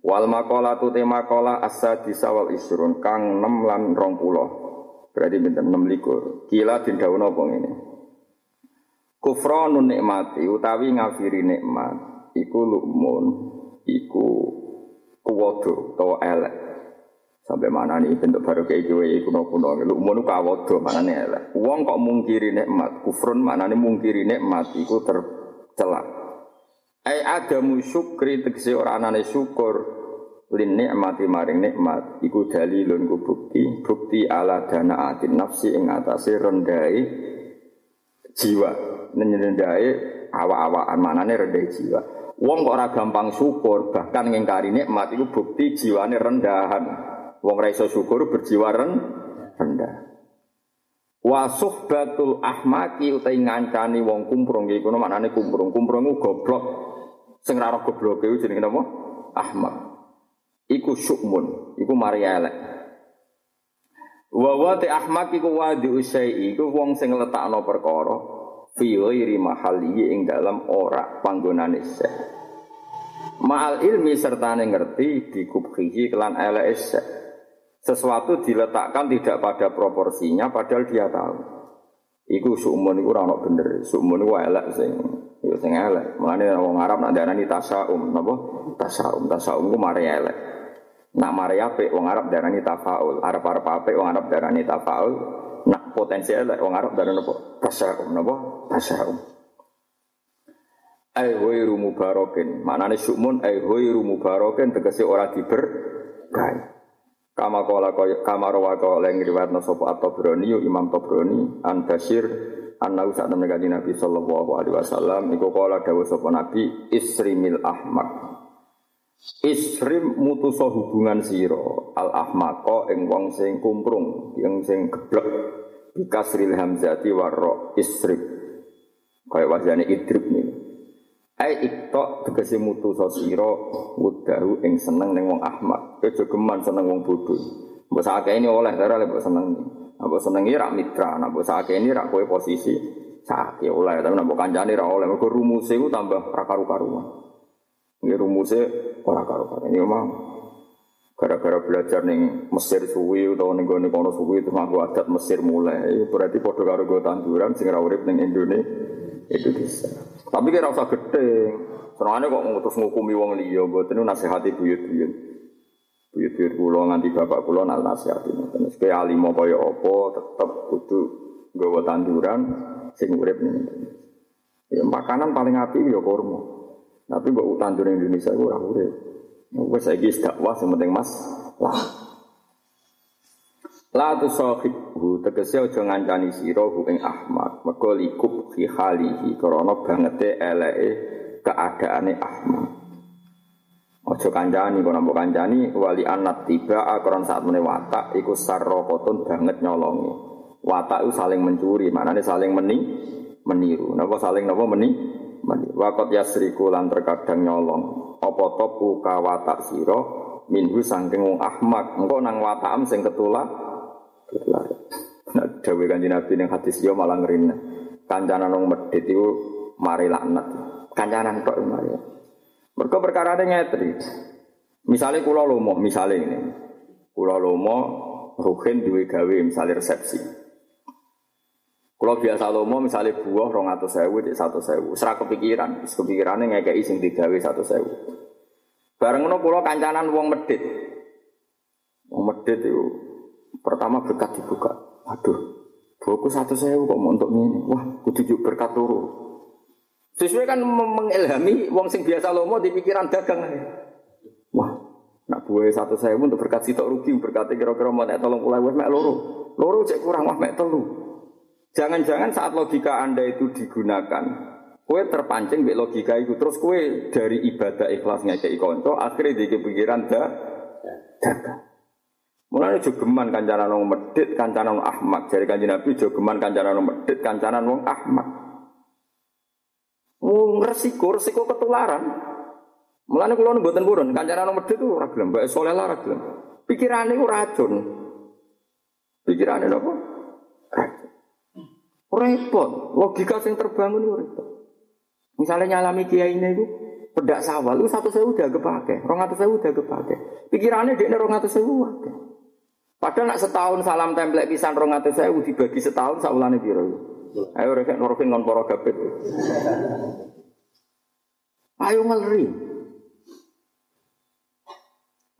Wal makola tu tema kola asa disawal isrun kang 6 lan 20. Berarti pinten 6 likur. Kila dindawono apa ngene. Kufranun nikmati utawi ngafiri nikmat iku lukmun iku kuwodo utawa elek. Sampai mana nih bentuk baru kayak gue kuno kuno lukmun kawodo mana nih elek. Uang kok mungkiri nikmat kufrun mana nih mungkiri nikmat iku tercelak. Ai adamu syukri tegese ora anane syukur. Lin nikmati maring nikmat. Iku dalilun ku bukti. Bukti ala dana atin nafsi ing atase rendai jiwa. Nenyendae awa-awaan manane rendai jiwa. Wong kok ora gampang syukur bahkan ngingkari nikmat iku bukti jiwane rendahan. Wong ra iso syukur berjiwa rendah. Wa suhbatul ahmaki utai ngancani wong kumprung. Iku maknane kumprung. Kumprung goblok Sing ra roh gobloke iku jenenge napa? Ahmad. Iku syukmun, iku mari elek. Wa wa te ahmak iku wadi usai iku wong sing letakno perkara fi ghairi mahalli ing dalam ora panggonane sek. Ma'al ilmi serta ngerti dikubhihi kelan elek sek. Sesuatu diletakkan tidak pada proporsinya padahal dia tahu. Iku sumun iku ora ono bener. Sumun iku elek sing Ya sing elek. Mulane wong Arab nak darani tasaum, napa? Tasaum, tasaum ku mari elek. Nak mari apik wong Arab darani tafaul. Arab-arab apik wong Arab darani tafaul. Nak potensi elek wong Arab darani napa? Tasaum, napa? Tasaum. Ai ghairu mubarakin. Maknane syukmun ai ghairu mubarakin tegese ora diberkahi. Kama kala kaya kama rawa ing sapa at-Tabrani Imam Tabrani an Basir Anna saat temen kaji Nabi Sallallahu Alaihi Wasallam Iku kala dawa sopa Nabi Isrimil Ahmak Isrim mutuso hubungan siro Al Ahmako ing wong sing kumprung Yang sing geblek Bikasril hamzati warro isrim Kaya wajahnya idrib nih Ai iktok tegesi mutuso siro Wudahu ing seneng ning wong Ahmak Kejogeman seneng wong bodoh Mbak saat ini oleh darah lebih seneng nih Nabo senengi rak mitra, nabo sakit ini rak kue posisi sakit oleh, tapi nabo kancani rak oleh. Mereka rumusnya itu tambah rakaru karuan. Ini rumusnya ora karu karuan. Ini memang gara-gara belajar nih Mesir suwi atau nih gue kono suwi itu nganggo adat Mesir mulai. Berarti podo karo gue tanduran sing urip ning Indonesia itu bisa. Tapi kira usah gede. Senengane kok ngutus ngukumi wong liya, mboten nasihati buyut-buyut. Buyut-buyut kula nganti bapak kula nak nasihati ngoten. Kaya alimo kaya apa tetep kudu nggawa tanduran sing urip Ya makanan paling apik ya kurma. Tapi mbok tandur Indonesia ora urip. Wis saiki dakwah sing penting Mas lah. La tu hu tegese aja ngancani sira hu ing Ahmad. Mergo likub fi halihi krana bangete eleke keadaane Ahmad. Ojo kancani, kalau nambah kancani, wali anak tiba akron saat mene watak, iku sarrokotun banget nyolongi. Watak itu saling mencuri, mana saling meni, meniru. Napa saling napa meni, meni. Wakot yasriku lan terkadang nyolong. Apa topu ka watak siro, minhu sangking wong ahmak. Engkau nang watakam sing ketula, Nah, dawe kanji nabi yang hadis yo malah ngerina. Kancanan wong medit itu mari laknat. Kancanan kok mari. Mereka perkara ini ngetri. Misalnya kulo lomo, misalnya ini. Kulo lomo, ruhin duwe gawe, misalnya resepsi. Kulo biasa lomo, misalnya buah rong atau sewu, cek satu sewu. Serah kepikiran, kepikirannya ngekei sing digawe satu sewu. Bareng no kulo kancanan wong medit. Wong medit itu pertama berkat dibuka. Aduh, buku satu sewu kok mau untuk ini. Wah, kudu berkat turu. Sesuai kan mengilhami wong sing biasa lomo di pikiran dagang. Wah, nak buaya satu saya untuk berkat sitok rugi berkati kira-kira mau tolong pulau mek loro. Loro cek kurang wah mek telu. Jangan-jangan saat logika Anda itu digunakan Kue terpancing be logika itu terus kue dari ibadah ikhlas ngekei konco akhirnya di pikiran dah dagang. Mulane jogeman kancanan wong medit, kancanan wong ahmak. Jadi kanjeng Nabi jogeman kancanan wong medit, kancanan wong ahmak. Wong resiko, resiko ketularan. Mulane kula nu mboten purun, kancanan wong medit itu ora gelem, mbak lah ora gelem. Pikirane ku racun. Pikirane napa? Repot, logika sing terbangun itu repot. Misalnya nyalami kiai ini itu pedak sawal itu satu sewu udah kepake, rong atau sewu udah kepake. Pikirannya dia rong atau sewu wae. Padahal nak setahun salam template pisan rong atau sewu dibagi setahun saulane biro. Ayo reken reken ngon poro gabet. Ayo ngeri.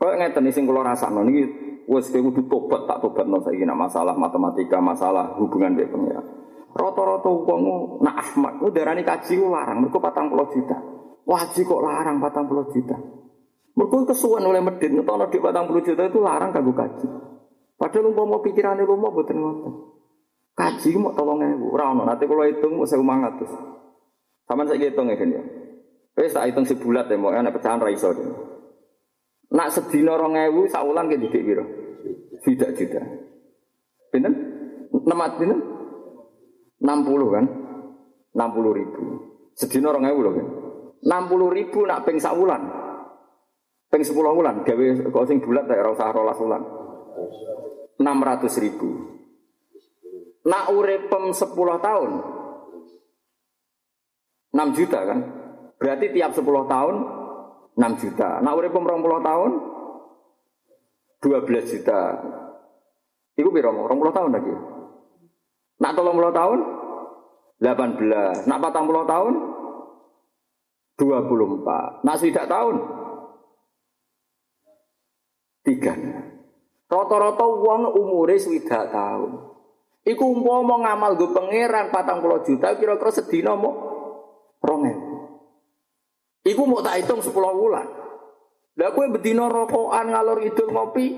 Kau ngeten sing kula rasakno niki wis kudu tobat tak tobat non saiki nak masalah matematika, masalah hubungan dengan pengira. Rata-rata wong nak Ahmad ku darani kaji ku larang mergo 40 juta. Wajib kok larang 40 juta. Mergo kesuwen oleh medit ngetono di 40 juta itu larang kanggo kaji. Padahal umpama pikirane rumah boten ngoten. Kaji mau tolong ewu, ora ono. Nanti kalau hitung mau saya umangat terus. Sama saya hitung ya kan ya. Wes tak hitung sebulat ya, mau enak pecahan raiso deh. Nak sedina rong ewu, saulan ke didik biro. Tidak juta. Pinten? Nemat pinten? 60 kan? 60 ribu. Sedina rong ewu loh kan? 60 ribu nak peng saulan. Peng 10 bulan, gawe kok sing bulat ya, ora usah rolas bulan. 600 ribu. Nak urepem 10 tahun 6 juta kan? Berarti tiap 10 tahun 6 juta. Nak urepem 20 tahun 12 juta. Iku piro? 20 tahun lagi. Nak 30 tahun 18. Nak 40 tahun 24. Nak tidak tahun 3. Rata-rata wong umure swidak tahun. Iku umpama ngamal go pangeran 40 juta kira-kira sedina mau 2000. Iku mau tak hitung 10 bulan. Lah kowe bedina rokokan ngalor idul ngopi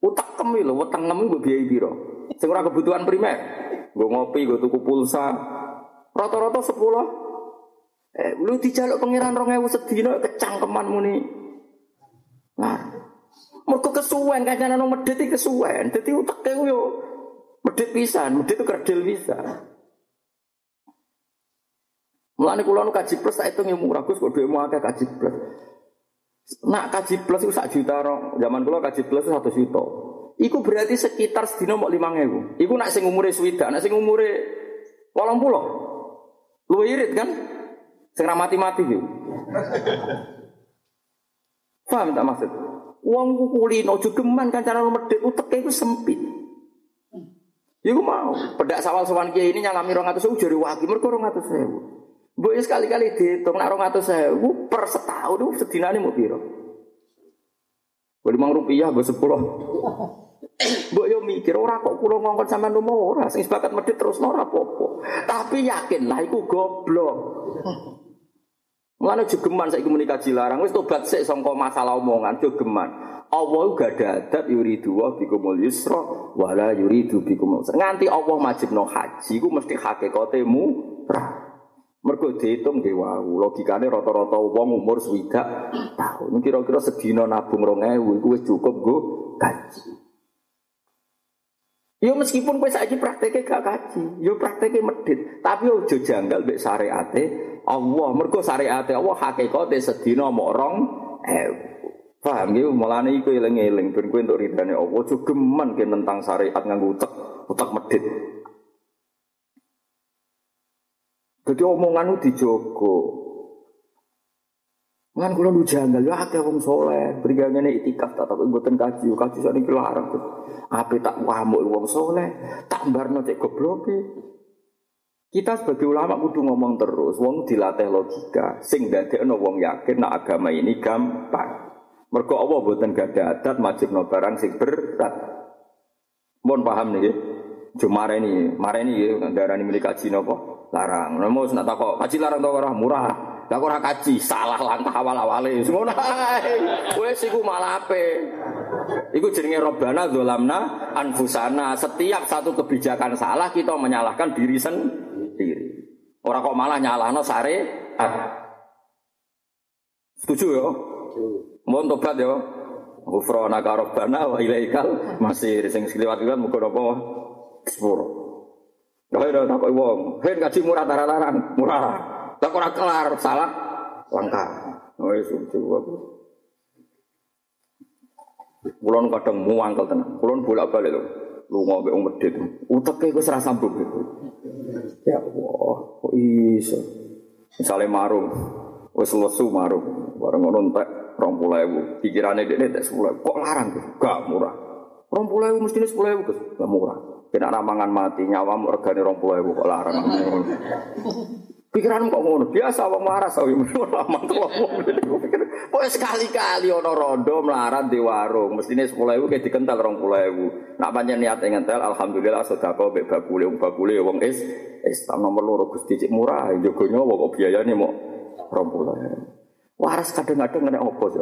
utak kemi lho nem gue biaya piro. Sing ora kebutuhan primer. Gue ngopi, gue tuku pulsa. Rata-rata 10 Eh, lu dijaluk pangeran 2000 sedina kecangkeman muni. Nah, mereka kesuwen kancane nang medhit iki kesuwen. Dadi uteke yo medhit pisan, medhit itu kerdil bisa. Mulane kula nu kaji plus tak hitung ilmu ragus kok dhuwitmu akeh kaji plus. Nak kaji plus itu sak juta rong. Zaman kula kaji plus itu satu juta. Iku berarti sekitar sedina mau lima ngewu. Iku nak sing umure swidak, nak sing umure walang pulau. Lu irit kan? Sing mati-mati gitu. Paham tak maksud? Uang ku kulino jogeman kan cara medit utek itu sempit. Ya mau. Pedak sawal sowan kiai ini nyalami sewu jari wagi rong atau sewu. Bu sekali-kali dihitung rong atau per setahun itu sedinane mau biro. Bu lima rupiah, bu sepuluh. Bu yo mikir ora kok pulau ngongkon sama nomor ora sing sepakat medit terus ora popo. Tapi yakin lah iku goblok. Mulane jogeman saiki muni kaji larang wis tobat sik sangka masalah omongan jogeman. Allah gak ada adat yuridu wa bikumul yusra wala yuridu bikumul usra. Nganti Allah majibno haji ku mesti hakikate murah. Mergo dihitung ge wau, logikane rata-rata wong umur swidak tahun. Kira-kira sedina nabung 2000 iku wis cukup go gaji. Yo meskipun kowe saiki prakteke gak kaji, yo prakteke medit, tapi yo aja janggal mbek syariate Allah. Mergo syariate Allah hakikate sedina mok rong eh Paham ya, mulane iku eling-eling ben kowe entuk ridane Allah aja geman ke tentang syariat nganggo utek, utek medit. Jadi omonganmu dijogo. Kan kula lu janggal ya akeh wong saleh, brigangane itikaf tak tapi mboten kaji, kaji sakniki larang. Ape tak wamuk wong soleh, tak barno cek gobloke. Kita sebagai ulama kudu ngomong terus, wong dilatih logika, sing dadekno wong yakin nak agama ini gampang. Mergo Allah mboten gada adat majibno barang sing berat. Mohon paham nih, cuma ini, mareni ya, darani milik kaji nopo larang. Namo nak takok kaji larang to ora murah. Lah ora kaji, salah langkah awal-awale. Ngono ae. Wis iku malah ape. Iku jenenge Robbana dolamna anfusana. Setiap satu kebijakan salah kita menyalahkan diri sendiri. Orang kok malah nyalahno syariat. Setuju ya? Mohon tobat ya. Ghufrana ka rabbana wa ilaikal masih sing kliwat kan muga napa sepuro. Lah ora tak wong, hen kaji murah tararan, murah. Tak ora kelar salah langka. Oh suci aku. Kulon kadang muangkel tenan. Kulon bolak-balik lho. Lunga mbek wong medhit. Uteke wis ra sambung. Ya Allah, kok iso. Misalnya marung, wis lesu marung, bareng ngono entek 20.000. Pikirane dhekne entek 10.000. Kok larang tuh? Gak murah. 20.000 mestine 10.000 Gus. Gak murah. Kena ramangan mati, nyawamu regane 20.000 kok larang. Pikiran kok ngono, biasa wong waras sawi lama kelompok. Pikir, pokoke sekali-kali ana rondo melarat di warung, mestine 10.000 kayak dikental 20.000. Nak pancen niat ngentel alhamdulillah sedekah mbek bakule wong bakule wong is Islam nomor loro Gusti cik murah, jogo nyawa kok biayane mau 20.000. Waras kadang-kadang kena opo sih.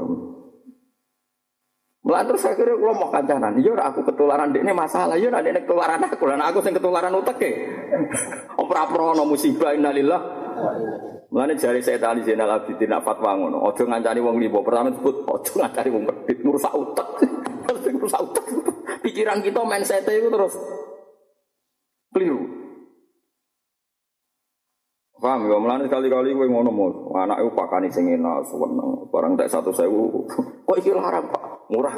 Mulai terus saya kira kalau mau kancanan, iya aku ketularan ini masalah, iya nanti ketularan aku, dan aku sing ketularan utek ke. Om praprono musibah innalillah Mulane jari saya tali Zainal Abidin nak fatwa ngono. Ojo ngancani wong libo. Pertama disebut ojo ngancani wong medit ngrusak utek. ngrusak utek. Pikiran kita mindset itu terus keliru. Paham ya, mulane sekali-kali kowe ngono mo, anak iku pakane sing enak, seneng, barang tak satu sewu. Kok iki larang, Pak? Murah.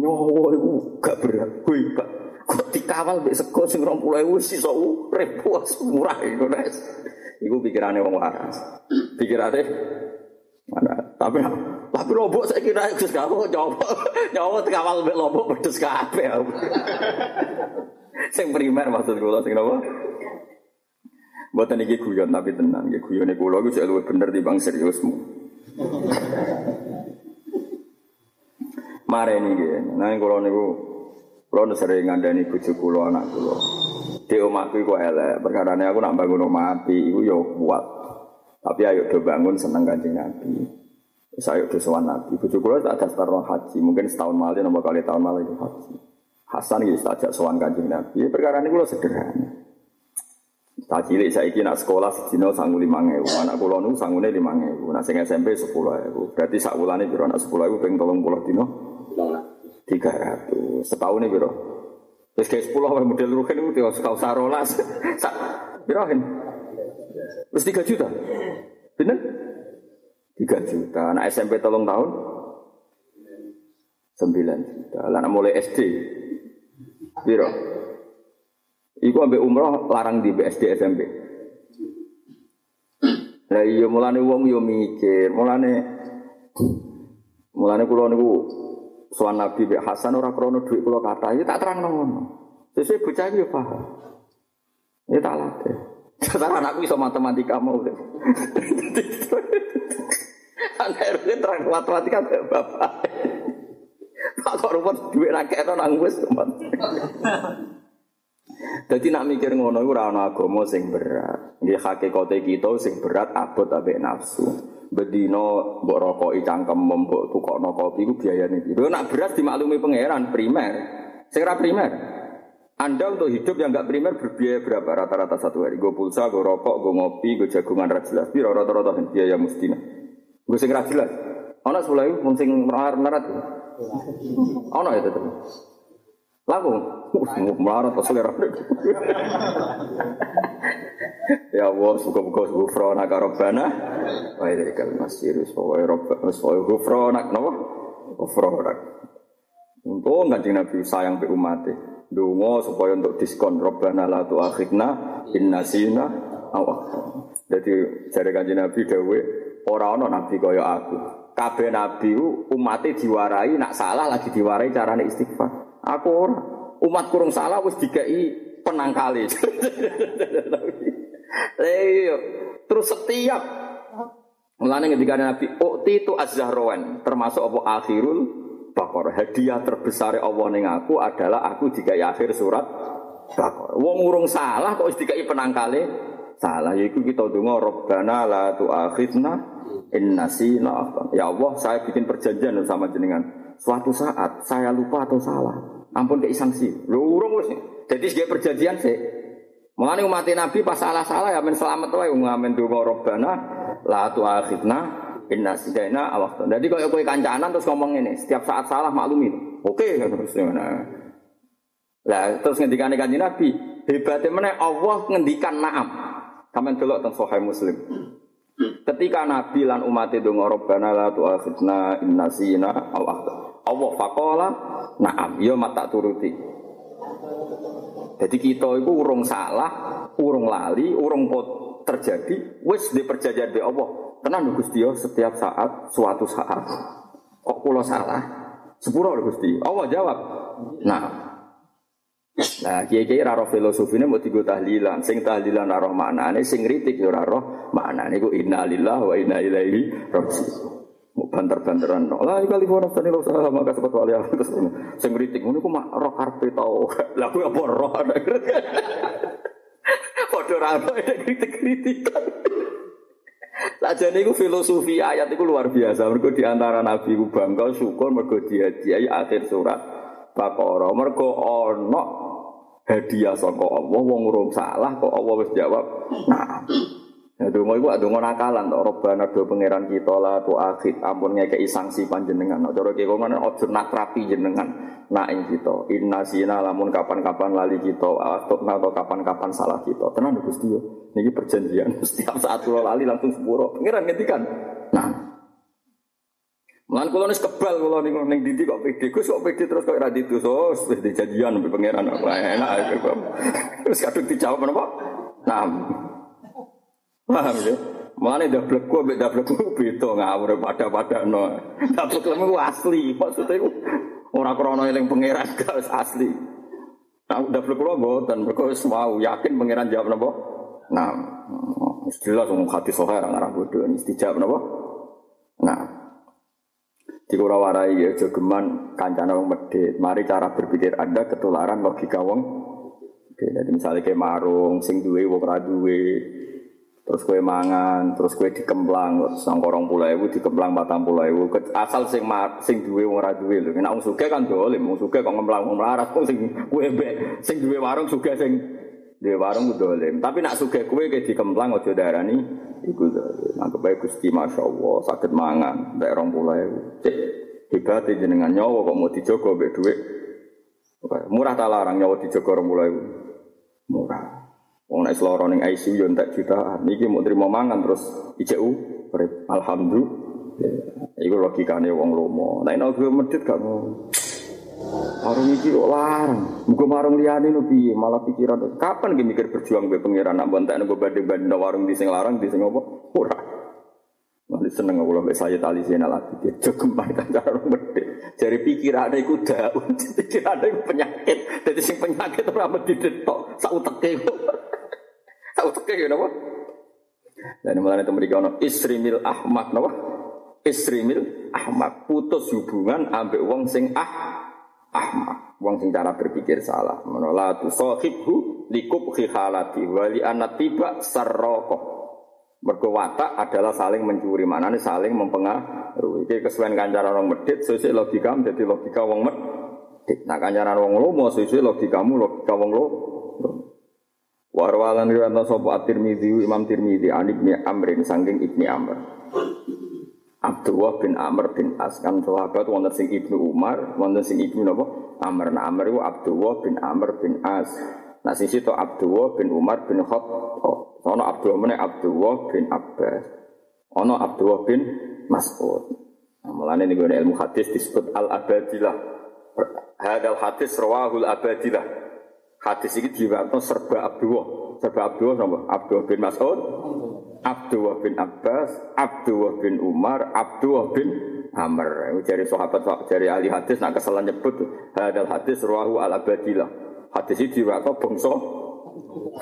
Nyowo iku gak berat, kowe gak kok dikawal mbek sego sing 20.000 sisa urip murah iku Nes. Iku pikirane wong waras. Pikirane mana? Tapi tapi lombok saya kira Gus kamu nyowo nyowo dikawal mbek lombok pedes kabeh. sing primer maksud kula sing napa? Mboten iki guyon tapi tenan, nggih guyone kula iku jek luwih bener timbang seriusmu. Mare nggih. Nah kula niku kula sering ngandani bojo kula anak kula. Di omahku iku elek, perkarane aku nak bangun omah api iku ya kuat. Tapi ayo do bangun seneng Kanjeng Nabi. Saya do sowan Nabi. Bojo kula tak daftar haji, mungkin setahun malih nomor kali tahun malih itu haji. Hasan iki tak ajak sowan Kanjeng Nabi. Perkara niku sederhana. Tak cilik saiki nak sekolah sedina sangu 5000. Anak kula nu sangune 5000. Nak sing SMP 10000. Berarti sak wulane piro anak 10000 ping 30 dina? 300. Setahun piro? Wis kayak 10 wae model ruhen itu ya sekau sarolas. Sak piro hen? Wis 3 juta. Bener? 3 juta. Anak SMP tolong tahun? 9 juta. Lah mulai SD. Piro? Iku ambek umroh larang di BSD SMP. Lah iya mulane wong yo mikir, mulane mulane kula niku sowan Nabi Mbak Hasan ora krana dhuwit kula kata, ya tak terang ngono. Sesuk bocah yo paham. Ya tak latih. Sekarang anakku iso matematika mau. Anak RW terang matematika kayak bapak. Pak kok rumput duit rakyat nang wis Jadi nak mikir ngono iku ora ana agama sing berat. Nggih hakikate kita sing berat abot ambek nafsu. Bedino mbok rokoki cangkem mbok tukokno kopi iku biayane piro. Nak berat dimaklumi pangeran primer. Sing ora primer. Anda untuk hidup yang nggak primer berbiaya berapa rata-rata satu hari? Gue pulsa, gue rokok, gue ngopi, gue jagungan ra jelas. Piro rata-rata biaya mustina. Gue sing ra jelas. Ana sepuluh ribu, mung sing melarat-melarat. Ana ya tetep. Lagu, melarat atau selera. ya Allah, suka-suka gufrona karobana. Wa ilaikal masir, wa rabbana, wa gufrona, kenapa? Gufrona. Untung kanjeng Nabi sayang be umatnya. Dungo supaya untuk diskon Robbana la tu'akhidna inna sina awak. Jadi jare kanjeng Nabi dawe ora ana nabi kaya aku. Kabeh nabi umatnya diwarai nak salah lagi diwarai carane istighfar. Aku. Umat kurung salah wis dikai penangkali. Iya. Terus setiap Mulane ketika Nabi Ukti itu az-zahrawan termasuk apa akhirul Bakor. Hadiah terbesar Allah ning aku adalah aku dikai akhir surat Bakor. Wong urung salah kok dikai penangkale salah yaiku kita donga Rabbana la tu'akhidna in nasina Ya Allah, saya bikin perjanjian sama jenengan. Suatu saat saya lupa atau salah, ampun kei sanksi. Lu urung wis. Jadi sebagai perjanjian sih Mulane umat Nabi pas salah-salah ya men selamat wae ngamen donga robbana la tu'akhidna inna sidaina awaqtu. Jadi kalau kowe kancanan terus ngomong ini, setiap saat salah maklumi. Oke terus ngono. Lah terus ngendikane kanjeng Nabi, hebatnya mana Allah ngendikan naam. Kamen delok teng Sahih Muslim. Ketika Nabi lan umat itu ngorobana la tu'akhidna inna sina awaqtu. Allah faqala naam, yo mata turuti. Jadi kita itu urung salah, urung lali, urung pot terjadi, wis di perjanjian di Allah. Tenang Gusti ya, setiap saat, suatu saat. Kok pulau salah? Sepuro Gusti. Allah jawab. Nah, Nah, kiai-kiai raro filosofi ini mau tiga tahlilan, sing tahlilan raro maknane, sing ritik yo raro maknane ku inna lillah wa inna ilaihi raji'un. Banter-banteran. Lah iki kali ora tani usaha maka sempat wali terus sing ngritik ngono ku mak roh karpe tau. Lah kuwi apa roh. Padha ra ono kritik-kritikan. Sajane iku filosofi ayat iku luar biasa. Mergo di antara nabi ku bangga syukur mergo dihadiahi akhir surat Baqarah. Mergo ana hadiah saka Allah wong urung salah kok Allah wis jawab. Nah, Ya donga iku nakalan to robana do pangeran kita la tu akhid ampun ngekeki sanksi panjenengan. Cara ki ngono ojo nakrapi jenengan nak ing kita. Inna sina lamun kapan-kapan lali kita atau atau kapan-kapan salah kita. Tenan Gusti yo. Niki perjanjian setiap saat kula lali langsung sepuro. Pangeran ngendikan. Nah, Lan kula nis kebal kula ning ning didi kok pede. Gus kok pede terus kok ra ditus. Wis dijanjian mbek pangeran. Enak. Terus kadung dijawab napa? Nah, Paham ya? Mana dablek gua mbek dablek gua beda ngawur pada-pada no. Dablek lemu asli, maksudnya itu orang krono yang pangeran gak asli. Nah, dablek gua mboten, mergo wis mau yakin pangeran jawab napa? Nah, istilah semua hati sohair ngarah bodoh ini dijawab napa? Nah, di kura warai ya jogeman kancana wong medit. Mari cara berpikir Anda ketularan logika wong. Oke, jadi misalnya kayak marung, sing duwe wong duwe, terus kue mangan, terus kue dikemplang, sang korong pulau dikemplang batang pulau. Asal sing mar, sing duwe wong duwe lho. Nek wong sugih kan dolim, wong sugih kok ngemplang wong melarat kok sing kue be, sing duwe warung sugih sing duwe warung ku dolim. Tapi nak sugih kue ke dikemplang aja darani iku dolim. Anggap bae Gusti masyaallah sakit mangan nek rong pulau. Cek hebat jenengan nyawa kok mau dijogo mbek dhuwit. Murah ta larang nyawa dijogo rong pulau. Murah. Wong nek seloro ning ICU yo entek jutaan. Iki mau terima mangan terus ICU alhamdulillah. Iku logikane wong lomo. Nek nek gue medit gak ngono. Warung iki kok larang. Muga marung liyane no piye? Malah pikiran kapan ge mikir berjuang gue pangeran nak bontek gue banding-banding warung di sing larang di sing apa? Ora. Wali seneng aku mbek saya tali Zainal Abidin. Jogeman kan cara medit. Jadi pikirannya iku daun, pikirannya iku penyakit. Jadi sing penyakit ora mesti ditok, sak uteke. Tahu teke ya napa? Dan mulane itu mereka ono isrimil ahmak napa? Isrimil ahmak putus hubungan ambek wong sing ah ahmak. Wong sing cara berpikir salah. Menolak tu sahibhu likub khihalati wali anak tiba sarroko. Watak adalah saling mencuri mana nih saling mempengaruhi. Iki kesuwen kancaran orang medit, sesuai logika menjadi logika wong medit. Nah kancaran wong lomo sesuai logikamu logika wong lo. Warwalan riwayat sapa At-Tirmidzi Imam Tirmidzi an Ibnu Amrin saking Ibnu Amr. Abdullah bin Amr bin As kan sahabat wonten sing Ibnu Umar, wonten sing Ibnu napa? Amr. Nah Amr itu Abdullah bin Amr bin As. Nah sisi to Abdullah bin Umar bin Khattab. Ono Abdullah meneh Abdullah bin Abbas. Ono Abdullah bin Mas'ud. Nah, mulane niku ilmu hadis disebut al-abadilah. Hadal hadis rawahul abadilah. Hadis ini diwakil serba Abdullah. Serba Abdullah sama Abdullah bin Mas'ud, Abdullah bin Abbas, Abdullah bin Umar, Abdullah bin Amr. Dari sahabat dari ahli hadis nak kesalahan nyebut hadal hadis ruahu al abadilah. Hadis ini diwakil bangsa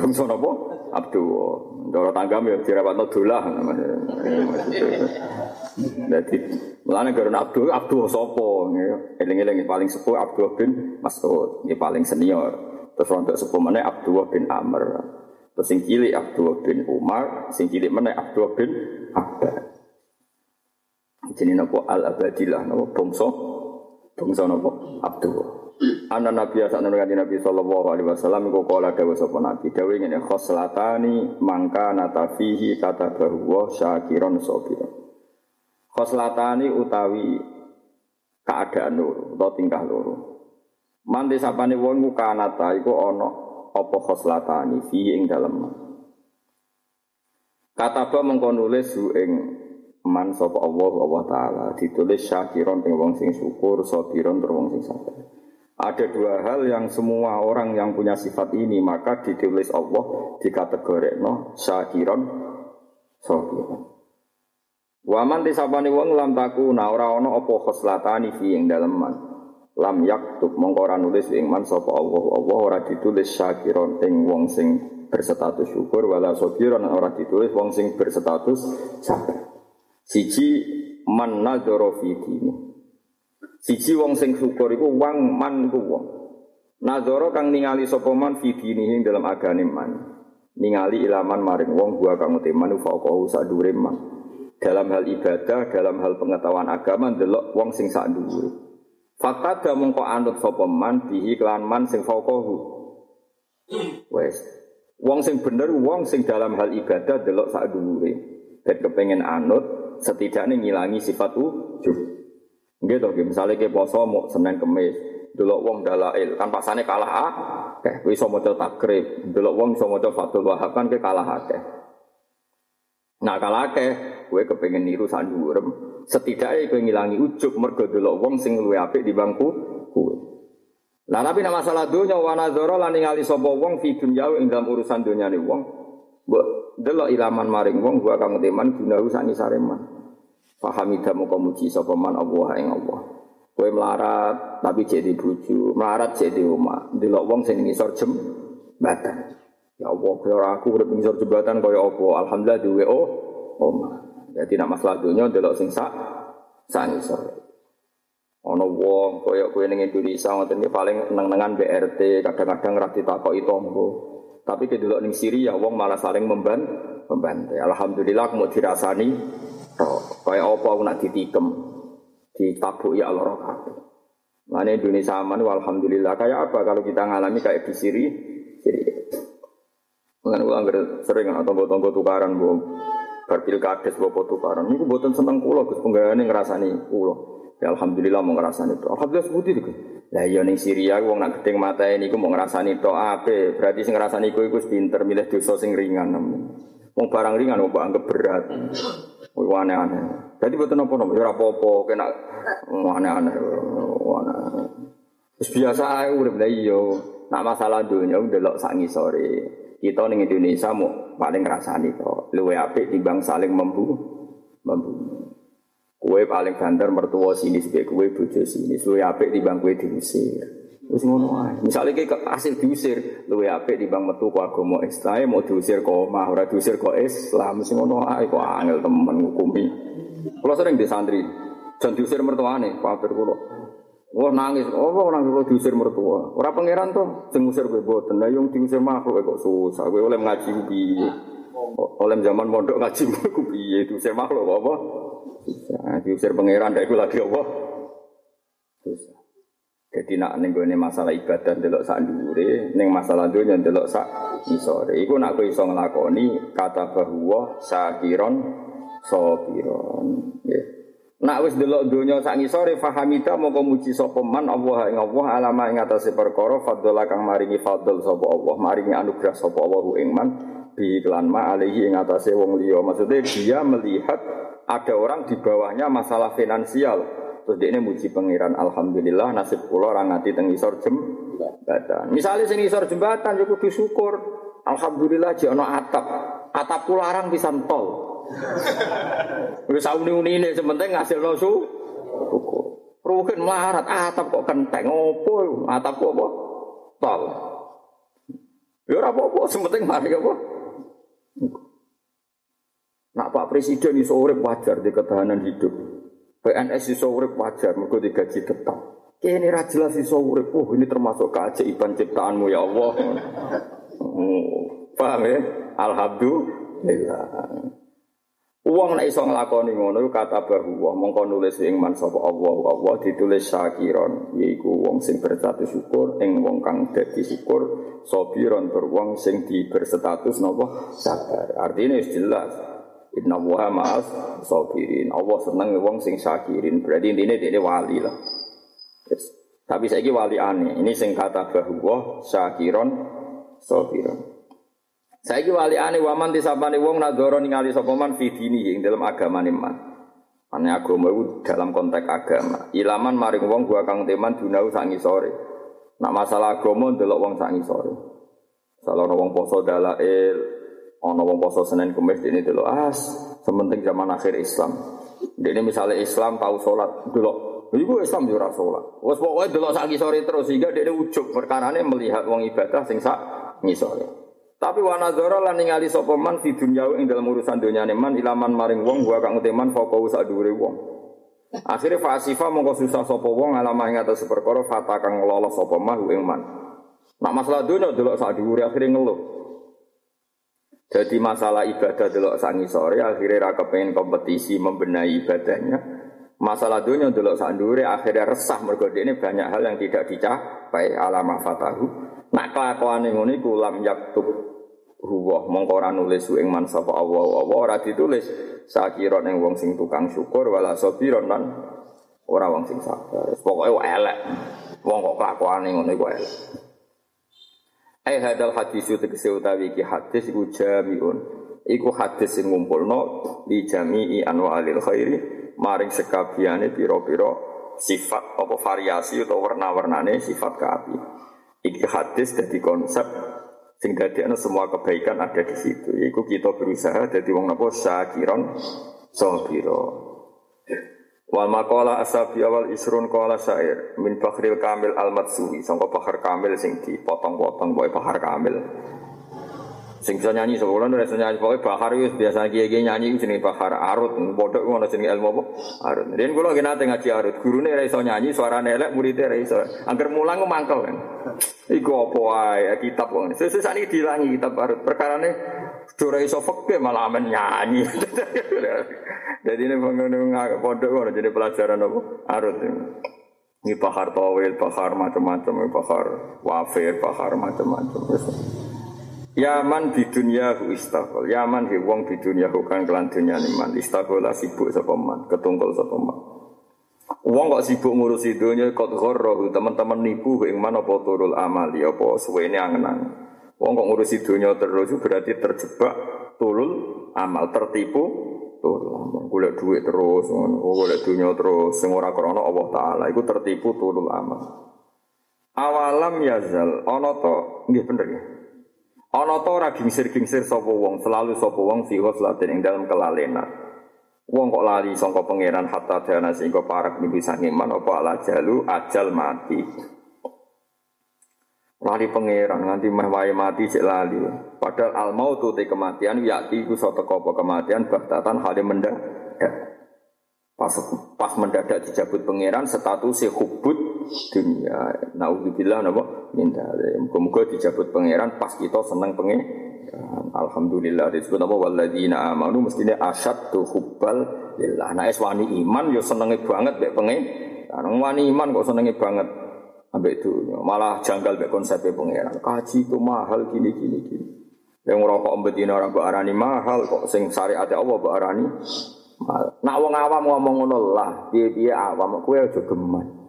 bangsa napa? Abdullah. Doro tangga ya dirawatno dolah Jadi mulane karena Abdul Abdul sapa eling-eling paling sepuh Abdul bin Mas'ud, ini paling senior. Terus rontok sepuh mana Abdullah bin Amr. Terus sing cilik Abdullah bin Umar, sing cilik mana Abdullah bin Abbas. Jadi nopo al abadilah nopo bongso bangsa napa Abdullah Ana Nabi asal nurani Nabi sallallahu alaihi wasallam iku kala dawuh sapa Nabi dawuh ngene khoslatani mangka natafihi kata bahwa syakiron sabiron khoslatani utawi keadaan loro atau tingkah loro Mandi sapane wong kanata iku ana apa khoslatani fi ing dalem Kataba mengko nulis ing man sapa Allah Allah taala ditulis syakiron ing wong sing syukur sabiron tur wong sing sabar ada dua hal yang semua orang yang punya sifat ini maka ditulis Allah di kategori no syakiron sakiron. Waman tisabani wong lam takuna ora ana apa khoslatani fi ing dalem man. Lam yaktub mongko ora nulis ing man sapa Allah Allah ora ditulis syakiron ing wong sing berstatus syukur wala sakiron ora ditulis wong sing berstatus sabar. Siji man nadzara fi dini. Siji wong sing syukur iku wong man iku wong. Nazara kang ningali sapa man fi dinihi dalam agane man. Ningali ilaman maring wong gua kang uteman faqahu sadure man. Dalam hal ibadah, dalam hal pengetahuan agama ndelok wong sing sak dhuwure. Fakta da mongko anut sapa man bihi man sing faqahu. Wes. Wong sing bener wong sing dalam hal ibadah delok sak dhuwure. Dan kepengen anut setidaknya ngilangi sifat ujub. Gitu, misalnya ke poso mau senin kemis, dulu wong dalail, kan pasane kalah ah, kayak bisa mau takrib, dulu wong bisa mau fatul wahab kan ke kalah akeh. Nah kalah akeh, gue kepengen niru sandurem, setidaknya gue ngilangi ujuk mergo dulu wong sing luwe apik di bangku gue. Nah tapi nama masalah dunia wana zoro lan ningali sapa wong fi dunya ing dalam urusan dunia nih wong. Mbok delok ilaman maring wong gua kang teman gunahu sak sareman. Fahamida muka muji sapa man Allah ing Allah. Kowe melarat tapi jadi buju, melarat jadi rumah. Delok wong sing ngisor jembatan. Ya Allah, kaya aku urip ngisor jembatan kaya apa? Alhamdulillah duwe oh omah. Jadi nak masalah dunia delok sing sak sak ngisor. Ono wong kaya kowe ning Indonesia ngoten paling neng-nengan BRT, kadang-kadang ra ditakoki tombo. Tapi kedelok ning Syria wong malah saling memban membantai. Alhamdulillah mau dirasani Kayak apa aku nak ditikem, ditabuk ya Allah kabeh. Mana Indonesia aman, alhamdulillah. Kayak apa kalau kita ngalami kayak di Siri? Siri. Mengenai ulang sering atau tonggo-tonggo tukaran bu, berpil kades bu tukaran. Ini buatan seneng kulo, gus penggayaan ngerasani kulo. Ya alhamdulillah mau ngerasani itu. Alhamdulillah sebuti itu. Lah iya ning Syria wong nak gedeng mata ini mau ngerasani to ape. Berarti sing ngerasani iku iku pinter milih dosa sing ringan. Wong barang ringan wong anggap berat. Wih aneh-aneh. Jadi betul nopo nopo, ya apa-apa, kena aneh-aneh, aneh. Terus biasa aja udah beli yo. Nak masalah dunia udah lo sangi sore. Kita nih Indonesia mau paling ngerasani kok. Luwe apik timbang saling membu, membu. Kue paling banter mertua sini sebagai kue bojo sini. Luwe apik timbang kue diusir. Wis ngono ae. Misale ki hasil diusir, luwe apik timbang metu ku agama Islam, mau diusir kok omah, ora diusir kok Islam, sing ngono ae kok angel temen ngukumi. Kula sering di santri, jan diusir mertuane, kafir kula. Wah nangis, oh nangis kalau diusir mertua. Orang pangeran tuh, sing usir gue boten. Nah yang diusir makhluk kok susah. Gue oleh ngaji piye. Oleh zaman mondok ngaji gue piye. Diusir makhluk apa? Susah. Diusir pangeran, dah gue lagi apa? Susah. Jadi nak ning gone masalah ibadah delok sak dhuwure, ning masalah dunya delok sak isore. Iku nak kowe iso nglakoni kata bahwa sakiron sabiron. Nggih. Nak wis delok dunya sak ngisore fahamita moko muji sapa man Allah ing Allah alama ing atase perkara fadhala kang maringi fadl sapa Allah, maringi anugerah sapa Allah ing man bi iklan ma alihi ing atase wong liya. Maksudnya dia melihat ada orang di bawahnya masalah finansial Terus dia ini muji pangeran Alhamdulillah nasib kula orang ngati teng isor jembatan. Misalnya sing isor jembatan ya kudu syukur. Alhamdulillah jek ana atap. Atap kula arang bisa tol. Wis sauni-unine sementing ngasilno su. Rugen melarat atap kok kenteng opo atap kok apa? Tol. Ya ora apa-apa, sementing mari apa? Nak Pak Presiden iso urip wajar di ketahanan hidup. PNS iso urip wajar mergo digaji tetap. Kene ra jelas iso urip. Oh, ini termasuk keajaiban ciptaanmu ya Allah. Oh, paham ya? Alhamdulillah. Wong nek iso nglakoni ngono kata bahu wa mongko nulis ing man sapa Allah Allah ditulis syakiron yaiku wong sing berstatus syukur ing wong kang dadi syukur sabiron tur wong sing di berstatus napa? Sabar. Artinya jelas. Inna wa sabirin. Allah seneng wong sing syakirin. Berarti intine dia wali lah. Yes. tapi saiki wali aneh ini sing kata bahu wa syakiron sabiron Saiki wali ane waman disapane wong nadoro ningali sapa man fi dini ing dalam agama man. Ane agama itu dalam konteks agama. Ilaman maring wong gua kang teman dunau sak ngisore. Nak masalah agama ndelok wong sak ngisore. Salah ana wong poso dalail, ana wong poso Senin Kamis dene delok as, sementing zaman akhir Islam. Dene misalnya Islam tahu salat delok Iku Islam yo ora salat. Wes pokoke delok sak ngisore terus sehingga dekne ujug perkarane melihat wong ibadah sing sak. Tapi wana zoro lan ningali sapa man fi dunya ing dalam urusan dunyane man ilaman maring wong gua kang uteman foko sak dhuwure wong. Akhire fasifa mongko susah sapa wong alamah ing atas perkara fata kang lolos sapa mah ing man. Nak masalah dunya delok sak dhuwure akhire ngeluh. Jadi masalah ibadah delok sak ngisore akhirnya ra kepengin kompetisi membenahi ibadahnya. Masalah dunia delok sak dhuwure akhirnya resah mergo ini banyak hal yang tidak dicapai alamah fatahu. Nak kelakuane ngono iku lam yaktub huwa mongko ora nulis ing man sapa Allah. Allah ora ditulis? Sakira ning wong sing tukang syukur wala sabiron lan ora wong sing sabar. Pokoke elek. Wong kok kelakuane ngono iku elek. Ai hadal hadis tegese utawi iki hadis iku jamiun. Iku hadis sing ngumpulno di jami'i anwa'il khairi maring sekabiane pira-pira sifat apa variasi atau warna-warnane sifat kaapi. Iki hadis dadi konsep Sing ana semua kebaikan ada di situ. Iku kita berusaha jadi wong napa syakiron sabira. Wal maqala asabi awal isrun qala syair min bakhril kamil al matsui sangka bahar kamil sing dipotong-potong boy bahar kamil. Sing bisa nyanyi sekolah ora iso nyanyi pokoke bahar biasa kiye-kiye nyanyi iku jenenge bahar arut. Bodhok ngono jenenge ilmu apa? Arut. Yen kula nggih nate ngaji arut, gurune ora iso nyanyi, suarane elek, muridé ora iso. Angger mulang mangkel kan. Iku apa wae kitab. Sesuk sakniki dilangi kitab arut. Perkarane ora iso fakir malah amen nyanyi. Jadi ini pengen pondok ngono jadi pelajaran apa? Arut. Ini bahar tawil, bahar macam-macam, bahar wafir, bahar macam-macam. Yaman di dunia hu istaghol. Yaman hi wong di dunia hu kan kelan dunia man. Istaghola sibuk sapa man, ketungkol sapa man. Wong kok sibuk ngurusi dunia kot ghorrohu teman-teman nipu ing mana apa turul amali apa suwene angen-angen. Wong kok ngurusi dunia terus berarti terjebak turul amal tertipu turul. Golek duit terus ngono, golek dunia terus sing ora Allah taala iku tertipu turul amal. Awalam yazal ana to nggih bener ya. Ana ta ora gingsir-gingsir sapa wong, selalu sapa wong fi ghaflatin ing dalam kelalenan. Wong kok lali sangka pangeran hatta dana sehingga parek mimpi sange man apa ala jalu ajal mati. Lali pangeran nganti meh wae mati cek lali. Padahal al mautu te kematian yakti ku satu apa kematian baktatan hale mendak. Pas pas mendadak dijabut pangeran status hubut dunia. Nauzubillah napa minta. Muga-muga dijabut pangeran pas kita seneng pengen. Alhamdulillah disebut apa waladina amanu mestine tuh hubbal lillah. Nah wani iman yo senenge banget mek pengen. Nang wani iman kok senenge banget ambek dunia. Malah janggal mek konsep pangeran. Kaji itu mahal gini gini gini. Yang ngerokok betina orang arani mahal kok sing syariat Allah arani Nak wong awam ngomong ngono lah, piye-piye awam kowe aja geman.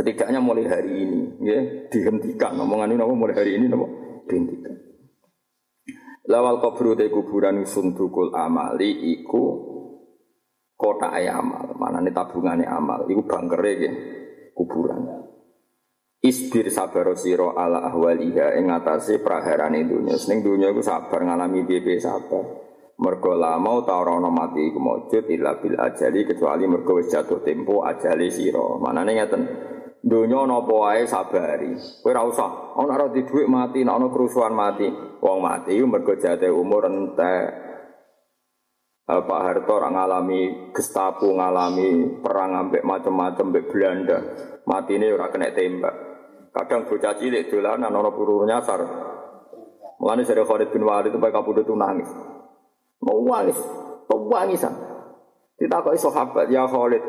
Setidaknya mulai hari ini, ya, dihentikan omongan ini mulai hari ini nopo dihentikan. Lawal kubur te kuburan sundukul amali iku kota amal, mana nih tabungannya amal, iku bangkere ya, kuburan. Isbir sabar siro ala ahwaliha ing atase praharane dunya. Ning dunya iku sabar ngalami piye sabar. Mergo lama ta ora ana mati iku maujud illa bil ajali kecuali mergo wis jatuh tempo ajali sira. Manane ngeten. Donya ana apa wae sabari. Kowe ora usah ana ora di dhuwit mati, ana kerusuhan mati. Wong mati mergo jatuh umur entek. Eh, Pak Harto orang ngalami Gestapo ngalami perang ambek macam-macam ambek Belanda. Mati ini ora kena tembak. Kadang bocah cilik dolanan ana peluru nyasar. Mulane sare Khalid bin Walid itu pakai kabudut nangis. Mau wangis, mau wangisan. Ditakoki sahabat, "Ya Khalid,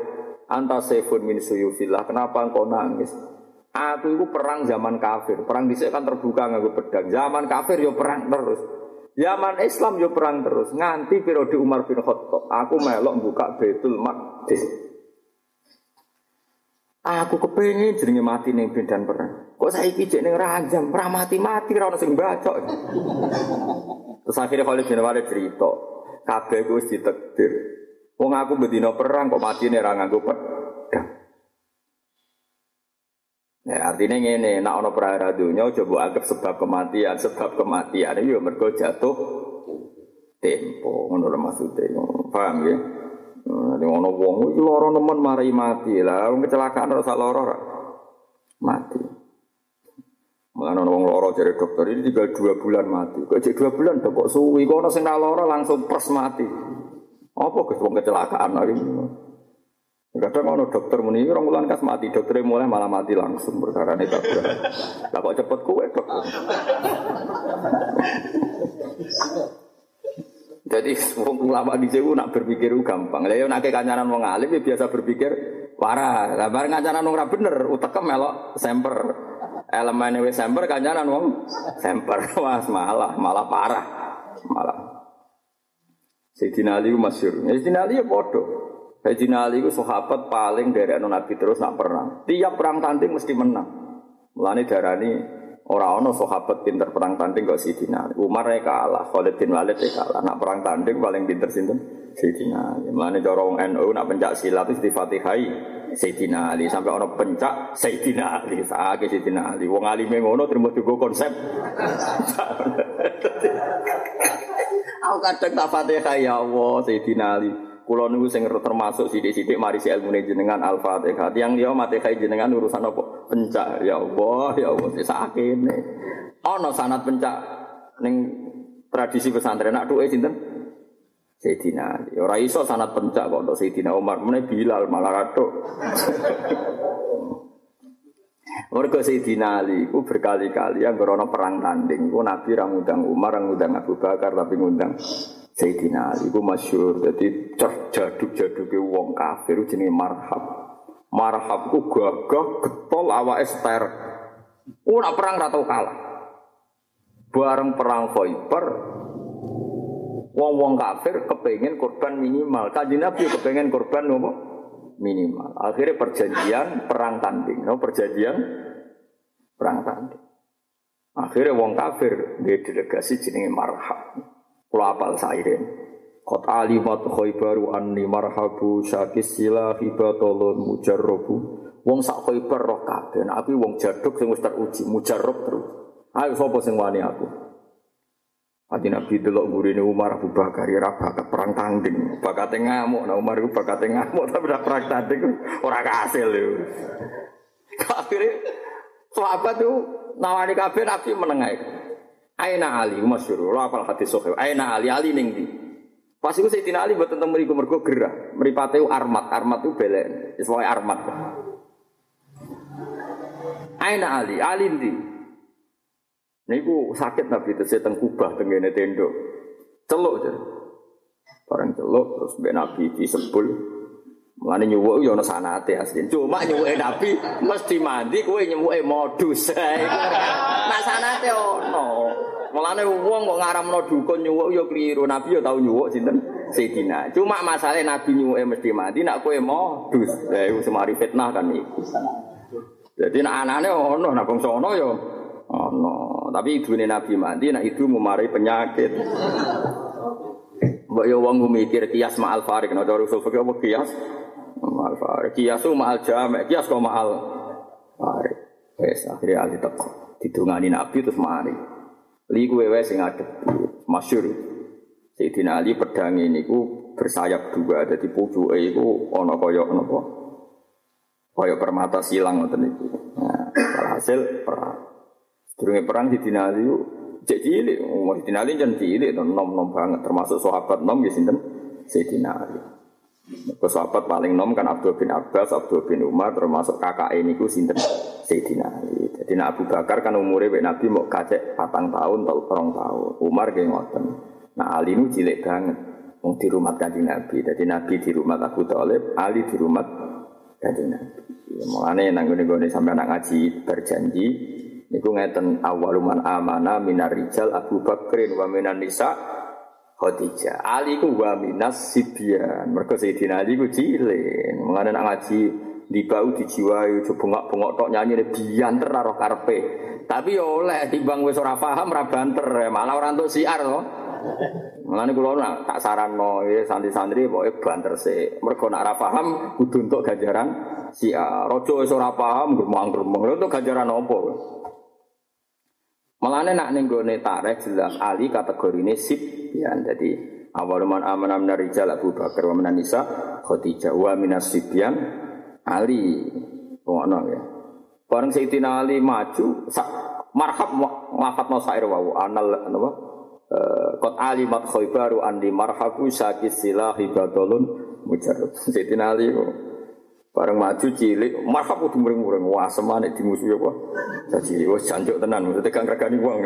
anta sayfun min suyufillah, kenapa engkau nangis?" Aku itu perang zaman kafir. Perang di kan terbuka nganggo pedang. Zaman kafir yo perang terus. Zaman Islam yo perang terus. Nganti periode Umar bin Khattab, aku melok buka Baitul Maqdis. Aku kepengin jenenge mati ning medan perang. Kok saiki jek ning ranjam, ora mati-mati ora sing bacok. Terus akhirnya Khalid bin Walid cerita, kabeh ku wis ditakdir. Wong aku bedino perang kok mati nih ra nganggo pedang. Ya, artinya ini, nak ono perara dunia, coba anggap sebab kematian, sebab kematian itu ya mergo jatuh tempo, menurut maksudnya, paham ya? Nanti ono wong loro nemen mari mati lah, wong kecelakaan rasa loro mati. Mengenai orang loro dari dokter ini tinggal dua bulan mati. Kok dua bulan kok suwi, kok ono sing loro langsung pers mati. Apa ke kecelakaan lagi? Kadang ono dokter muni orang bulan kas mati, dokter mulai malah mati langsung perkara ini kabeh. Lah kok cepet kue dokter. Jadi wong ulama di sini nak berpikir gampang. Lah yo nak kancanan wong alim ya biasa berpikir parah. Lah bareng kancanan wong bener, utekem melok semper. Elemen wis semper kancanan wong semper. Wah, malah malah parah. Malah. Sayyidina Ali masyhur. Sayyidina Ali ya bodoh. Sayyidina Ali itu sahabat paling dari anu Nabi terus nak perang. Tiap perang tanding mesti menang. Mulane darani orang ono sahabat pinter perang tanding kok Sayyidina Ali. Umar ya kalah, Khalid bin Walid ya kalah. Nak perang tanding paling pinter sinten? Sayyidina Ali. Mulane cara wong NU nak pencak silat itu difatihai Sayyidina Ali sampai ono pencak Sayyidina Ali. Saake Sayyidina Ali. Wong alime ngono terima juga konsep. Aku kadang tak fatihai ya Allah Sayyidina Ali. Kulo niku sing termasuk sidik-sidik mari si ilmu jenengan Al-Fatihah. Tiang mati kai jenengan urusan apa? Pencak. Ya Allah, ya Allah sakene. Ana sanat pencak ning tradisi pesantren nak duwe sinten? Sayyidina. Ya ora iso sanat pencak kok untuk Sayyidina Umar. Mene Bilal malah raduk. Mergo Sayyidina Ali ku berkali-kali yang ana perang tanding, ku Nabi ra ngundang Umar, ra ngundang Abu Bakar tapi ngundang Sayyidina Ali ku masyhur dadi jaduk-jaduke wong kafir jenenge marhab. Marhab ku gagah getol awake ster. Ora perang ra tau kalah. Bareng perang Khaibar wong-wong kafir kepengen korban minimal. Kanjeng Nabi kepengen korban nopo? Minimal. Akhirnya perjanjian perang tanding. No, perjanjian perang tanding. Akhirnya wong kafir dia delegasi jenenge marhab. Kula apal sairen. Qad alimat khaybaru anni marhabu syakis sila hibatolun mujarrobu. Wong sak khaybar roh kabeh. Aku wong jaduk sing wis teruji, mujarrob terus. Ayo sapa sing wani aku? Ati Nabi delok gurine Umar Abu Bakar ora bakat perang tanding, bakate ngamuk. Nah Umar iku bakate ngamuk tapi ora perang tanding ora kasil yo. Akhire sahabat tuh nawani kabeh Nabi meneng ae. Aina Ali masyhur. Lha apal hadis sahih. Aina Ali Ali ning ndi? Pas iku Sayyidina Ali mboten teng mriku mergo gerah. Mripate armat, armat itu belen. Wis armat. Aina Ali, Ali ndi? Niku sakit Nabi tese teng Kubah teng ngene tendo. Celuk aja. Barang celuk terus mbek Nabi disebul. Mulane nyuwuk yo ana sanate asli. Cuma nyuwuke Nabi mesti mandi kowe nyuwuke modus. Nah sanate ono. Mulane wong kok ngaramno dukun nyuwuk ya kliru. Nabi ya tau nyuwuk sinten? Sayyidina. Cuma masalah Nabi nyuwuke mesti mati nak kowe modus. Ya iku semari fitnah kan iku. Jadi nak anane ono, nak bangsa ono ya ono. Tapi ibune Nabi mati nak itu memari penyakit. Mbok yo wong mikir kias ma'al farik, nek cara usul fikih apa kias? Ma'al farik. Kias ma'al jamek, kias kok ma'al farik. Wes akhirnya ali teko. Didungani Nabi terus mari. Li kuwe wae sing ngadep masyhur. Sayyidina Ali pedang ini ku bersayap dua dadi pucuke iku ana kaya napa? Kaya permata silang ngoten niku. Nah, hasil perang. Sedurunge perang Sayyidina Ali cek cilik, umur Sayyidina Ali jan cilik nom-nom banget termasuk sahabat nom ya sinten Sayyidina Ali. Ke sahabat paling nom kan Abdul bin Abbas, Abdul bin Umar termasuk kakak ini ku sinten Sayyidina Ali. Jadi Abu Bakar kan umurnya Nabi mau kacek patang tahun atau orang tahun. Umar kayak ngoten. Nah Ali ini cilik banget. Wong di rumah kanjeng Nabi. Jadi Nabi di rumah Abu Thalib, Ali di rumah kanjeng Nabi. Ya, mulane nang sampai anak ngaji berjanji niku ngeten awaluman amana minar rijal Abu Bakrin wa minan nisa Khadijah. Ali ku wa minas sibyan. Mergo Sayyidina Ali ku cilik. Mulane nak ngaji di bau dijiwai bengok-bengok tok nyanyi bianter roh karpe. Tapi ya oleh timbang wis ora paham ora banter malah ora entuk siar to. Mulane kula nak tak saranno ya santri-santri pokoke banter sih. Mergo nak ora paham kudu entuk ganjaran siar. Raja wis ora paham gremeng-gremeng. Lha entuk ganjaran apa? Mulane nak ning gone tarikh jelas Ali kategorine sip. Ya jadi awal man amana minar rijal Abu Bakar wa minan nisa Khadijah wa minas Ali. Ngono ya. Bareng Sayyidina Ali maju sak marhab wafat no sair wau. Anal napa? Kot alimat khaybaru andi marhabu sakit silah ibadolun mujarab. Sayyidina Ali kok bareng maju cilik marhab kudu muring-muring wah semane dimusuhi apa. Jadi wis jancuk tenan maksudnya gak ngregani wong.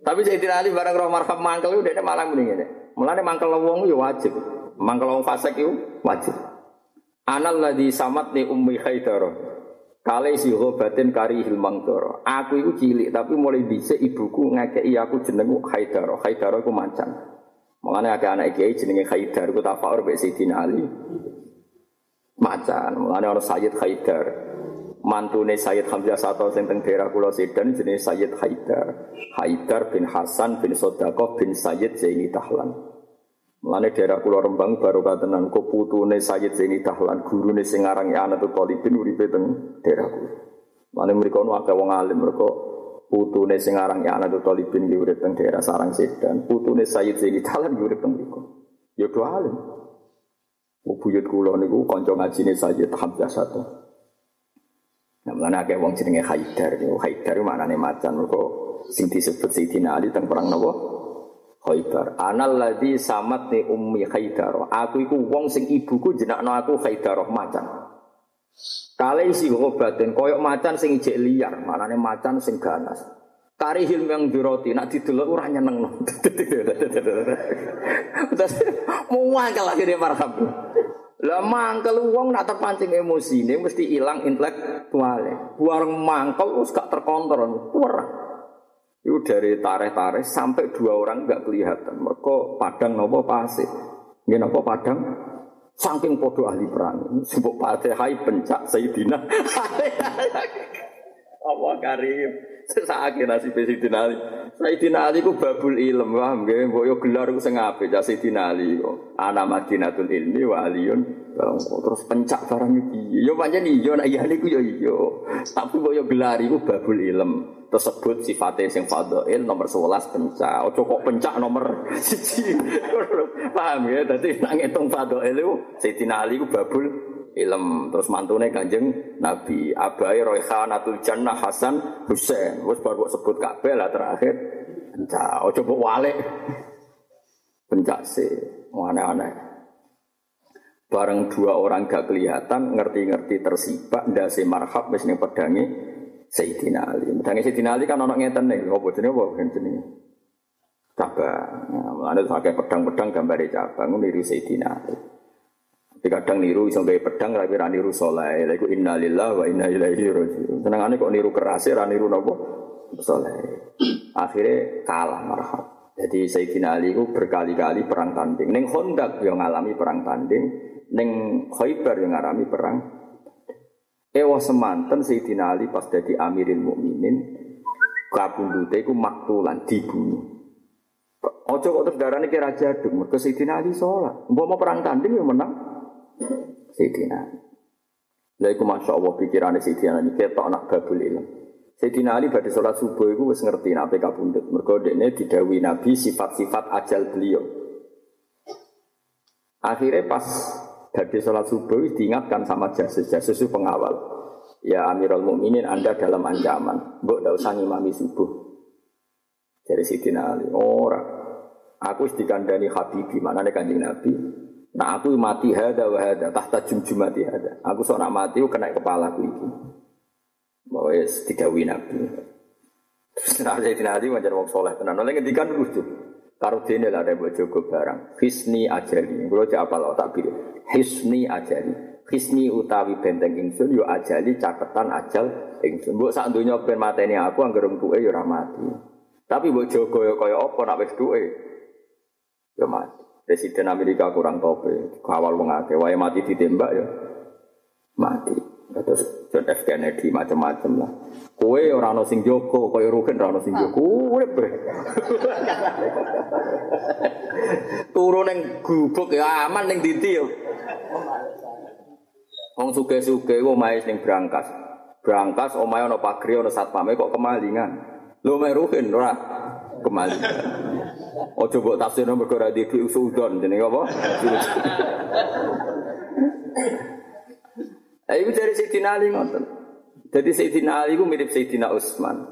Tapi Sayyidina Ali bareng roh marhab mangkel udah malah mending ngene. Mulane mangkel wong yo wajib. Mangkel wong fasik yo wajib. Anal ladzi samat ni ummi Haidar. Kale si batin kari hilmang toro. Aku itu cilik tapi mulai bisa ibuku ngekei aku jenengku Haidar. Haidar aku macan. Mengenai agak anak kiai jenenge Haidar aku tafakur be Sayyidina Ali. Macan. Mengenai orang Sayyid Haidar. Mantune Sayyid Hamzah Sato sing teng daerah Pulau Sedan jenenge Sayyid Haidar. Haidar bin Hasan bin Sodakoh bin Sayyid Zaini Tahlan. Mulane daerah Pulau Rembang baru katenan kok putune Sayyid Zaini Dahlan gurune sing aran Anatul Talibin uripe teng daerah kula. Mulane mriku ono akeh wong alim mereka putune sing aran Anatul Talibin ki urip teng daerah Sarang Sedan, putune Sayyid Zaini Dahlan urip teng mriku. Ya do alim. Buyut kula niku kanca ngajine Sayyid Hamzah satu. Nah, mulane akeh wong jenenge Haidar, Haidar maknane macan mergo sing disebut Sayyidina Ali teng perang napa? Haidar. Anal ladzi samat ni ummi Haidar. Aku iku wong sing ibuku jenakno aku Haidar macan. Kale isi obaten koyok macan sing ijek liar, manane macan sing ganas. Kari hilm yang diroti, nak didelok ora nyenengno. Terus mau mangkel akhirnya marhab. Lah mangkel wong nak terpancing emosi ini mesti hilang intelektualnya. Buang mangkel wis gak terkontrol. Kurang. Itu dari tareh-tareh sampai dua orang nggak kelihatan. Mereka padang nopo pasir. Ini nopo padang saking podo ahli perang. Sebut hai pencak Sayyidina. Allah karim. Sesake nasib Sayyidina Ali. Sayyidina Ali ku babul ilm, paham nggih? Mbok yo gelar ku sing apik ya Sayyidina Ali kok. Ana Madinatul ilmi wa aliyun. Terus pencak barang iki. Yo pancen iya nek iya niku yo iya. Tapi mbok yo gelar iku babul ilm. Tersebut sifatnya sing fadhail nomor 11 pencak. Ojo kok pencak nomor 1. Paham ya? Dadi nak ngitung fadhail iku Sayyidina Ali ku babul ilm terus mantune kanjeng Nabi Abai Royhanatul Jannah Hasan Husain. Wis baru sebut kabeh lah terakhir. Pencak oh coba wale pencak sih aneh-aneh. Bareng dua orang gak kelihatan ngerti-ngerti tersibak ndase marhab wis ning pedange Sayyidina Ali. Pedange Sayyidina Ali kan ono ngeten nih opo jenenge apa jenenge? Cabang. Nah, ada pedang-pedang gambar cabang niru Sayyidina Ali di kadang niru iso gawe pedang tapi ra niru saleh. Lha iku innalillahi wa inna ilaihi raji'un. Senengane kok niru keras ra niru napa? Saleh. Akhirnya kalah marhab. Jadi Sayyidina Ali itu berkali-kali perang tanding. Neng Hondak yang ngalami perang tanding, neng Khaybar yang ngalami perang. Ewa semanten Sayyidina Ali pas jadi Amirul Mukminin, kabundute iku maktulan dibunuh. Ojo kok terus darane kira jaduk, mergo Sayyidina Ali sholat. Mbok mau perang tanding yang menang. Sayyidina Lha iku Masya Allah pikirannya Sayyidina ini ketok anak babul ilm. Sayyidina Ali pada sholat subuh itu wis ngerti nak PK bundut. Mergo dekne Nabi sifat-sifat ajal beliau. Akhirnya pas dari sholat subuh diingatkan sama jasus jasus itu pengawal. Ya Amirul Mukminin Anda dalam ancaman. Mbok ndak usah ngimami subuh. Dari Sayyidina Ali. Ora. Aku dikandani Habibi, mana kanjeng Nabi. Nah aku mati hada wa hada, tahta jumjumati hada. Aku seorang mati, kena kepala aku itu. Bahwa ya didawi nabi. Terus nanti saya dinadi wajar wong soleh tenan. Oleh ngendikan lucu. Karo dene lah ada jogo barang. Hisni ajali. Kulo cek apal tak pilih. Hisni ajali. Hisni utawi benteng ingsun yo ajali caketan ajal ingsun. Mbok sak donya ben mateni aku anggere tuke yo mati. Tapi mbok jogo yo kaya apa nak wis duwe. Yo mati. Presiden Amerika kurang tope, kawal wong akeh, wae mati ditembak ya. Mati. Terus John F Kennedy macam-macam lah. Kowe ora ono sing jogo, kowe rugen ora ono sing jogo. Urip bre. Turu ning gubuk ya aman ning dindi yo. Wong suge-suge omahe ning Brangkas. Brangkas omahe ana pagri kok kemalingan. Lho mek rugen ora kemalingan. Ojo mbok tafsirno mergo ora di usudon jenenge apa? Ayo dari Sayyidina Ali ngoten. Jadi Sayyidina Ali itu mirip Sayyidina Utsman.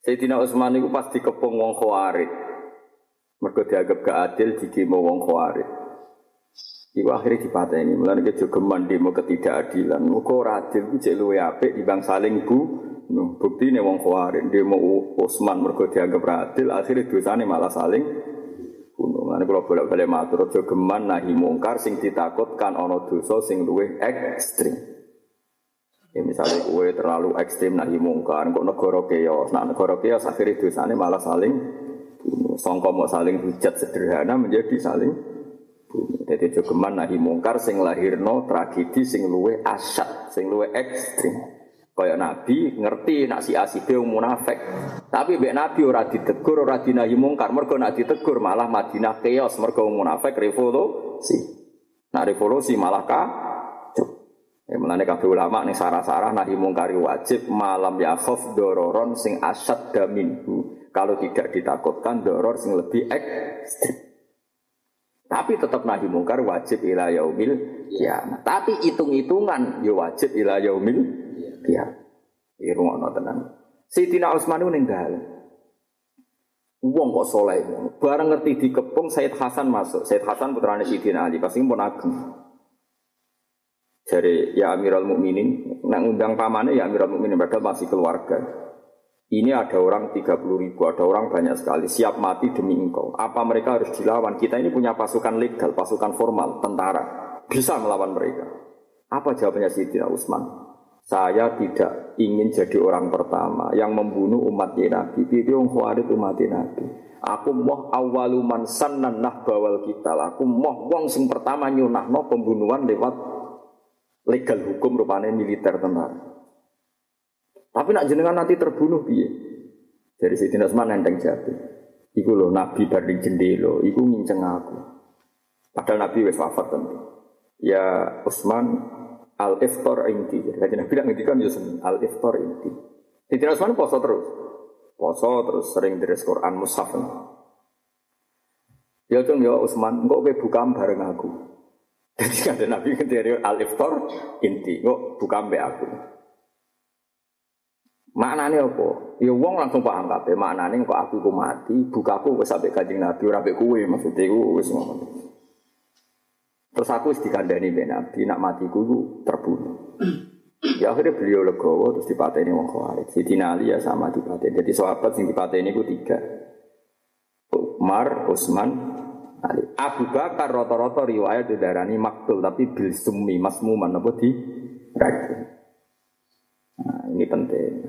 Sayyidina Utsman itu pasti kepung wong Khawarij. Mergo dianggap gak adil didemo wong Khawarij. Iku akhirnya dipateni, mulane kejogeman demo ketidakadilan. Muga ora adil ku cek luwe apik dibang saling. No, bukti nih wong Khawarij demo Utsman mergo dianggap ora adil, akhirnya dosane malah saling bunuh. Mulane kula bolak-balik matur aja geman nahi mungkar sing ditakutkan ana dosa sing luwih ekstrim. Ya misalnya kue terlalu ekstrim nahi mungkar, kok negara keos, nah negara keos akhirnya dosanya malah saling bunuh. Songko mau saling hujat sederhana menjadi saling bunuh. Jadi jogeman nahi mungkar sing lahirno tragedi sing luwe asyat, sing luwe ekstrim. Kayak Nabi ngerti nak si asibe munafik. Tapi mbek Nabi ora ditegur, ora dinahi mungkar. Mergo nak ditegur malah Madinah keos, mergo munafik revolusi. Nah revolusi malah kah Ya mulane kabeh ulama ning sarah-sarah nahi mungkari wajib malam ya khaf dororon sing asad daminhu. Kalau tidak ditakutkan doror sing lebih ekstrim. Tapi tetap nahi mungkar wajib ila yaumil kiamat. Tapi hitung-hitungan ya wajib ila yaumil kiamat. Iki rumono tenan. Sayyidina Utsman ning dalem. Wong kok soleh. Bareng ngerti dikepung Said Hasan masuk. Said Hasan putrane Sayyidina Ali pasti pun ageng. Dari ya Amirul Mukminin, nak undang pamane ya Amirul Mukminin padahal masih keluarga. Ini ada orang 30 ribu, ada orang banyak sekali, siap mati demi engkau. Apa mereka harus dilawan? Kita ini punya pasukan legal, pasukan formal, tentara. Bisa melawan mereka. Apa jawabannya Sayyidina Utsman? Saya tidak ingin jadi orang pertama yang membunuh umat Nabi. Pipi wong khawarij umat Nabi. Aku moh awaluman sannan nah bawal kita. Aku moh wong sing pertama nyunahno pembunuhan lewat legal hukum rupanya militer tentara. Tapi nak jenengan nanti terbunuh piye? Dari Sayyidina Utsman nenteng jati. Iku loh Nabi barding jendelo, iku nginceng aku. Padahal Nabi wis wafat tentu. Ya Utsman al iftar inti. Jadi Nabi bilang ngendikan ya al iftar inti. Sayyidina Utsman poso terus. Poso terus sering dari Quran mushaf. Ya cung ya Utsman, engkau buka bareng aku. Jadi kata Nabi dari al iftar inti, kok buka mbak aku. Maknanya apa? Ya wong langsung paham kabeh. Maknanya kok aku ku mati, bukaku wis sampai kanjeng Nabi ora mbek kowe maksudnya ku wis ngono. Terus aku wis dikandani mbek Nabi nak matiku ku terbunuh. Ya akhirnya beliau legowo terus dipateni wong Khawarij. Sidina Ali ya sama dipateni. Jadi sahabat sing dipateni ku tiga. Umar, Utsman, Ali. Abu Bakar rata-rata riwayat didarani maktul tapi bil summi masmuman apa di racun.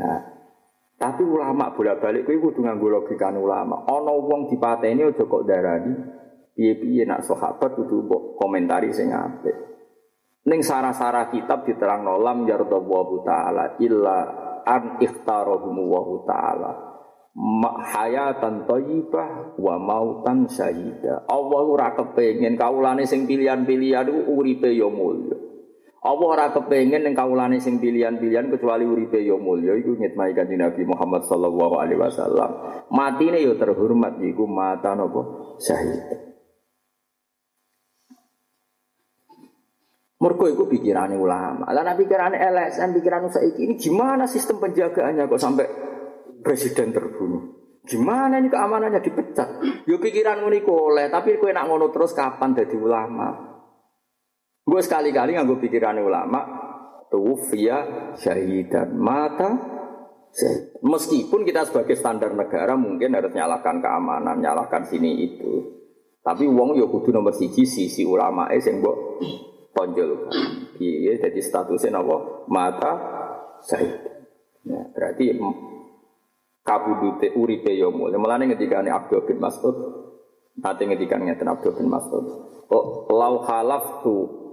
Nah, tapi ulama bolak-balik kuwi kudu nganggo logikane ulama. Ana wong dipateni aja kok darani piye-piye nak sahabat kudu komentari sing apik. Ning sarah-sarah kitab diterangno lam yardallahu taala illa an ikhtarahum wa taala hayatan thayyibah wa mautan syahida. Allah ora kepengin kaulane sing pilihan-pilihan iku uripe ya mulya. Allah ora kepengin ning kaulane sing pilihan-pilihan kecuali uripe ya mulya iku ngitmai kanjeng Nabi Muhammad sallallahu alaihi wasallam. Matine ya terhormat iku mata napa syahid. Mergo iku pikirane ulama. Lah nek pikirane LSM, pikiran saiki ini gimana sistem penjagaannya kok sampai presiden terbunuh. Gimana ini keamanannya dipecat? Yo pikiran ngono oleh, tapi kowe nak ngono terus kapan jadi ulama? Gue sekali-kali nganggo pikiran ulama, tuh via syahidan mata. Meskipun kita sebagai standar negara mungkin harus nyalakan keamanan, nyalakan sini itu. Tapi wong yo kudu nomor siji sisi ulama eh sing mbok tonjol. Iya, jadi statusnya napa? Mata syahid. Ya, berarti kabudute uripe yo mulai. Mulane ketika Abdul bin Mas'ud nanti ketika ngeten Abdul bin Mas'ud. Oh, lau halaftu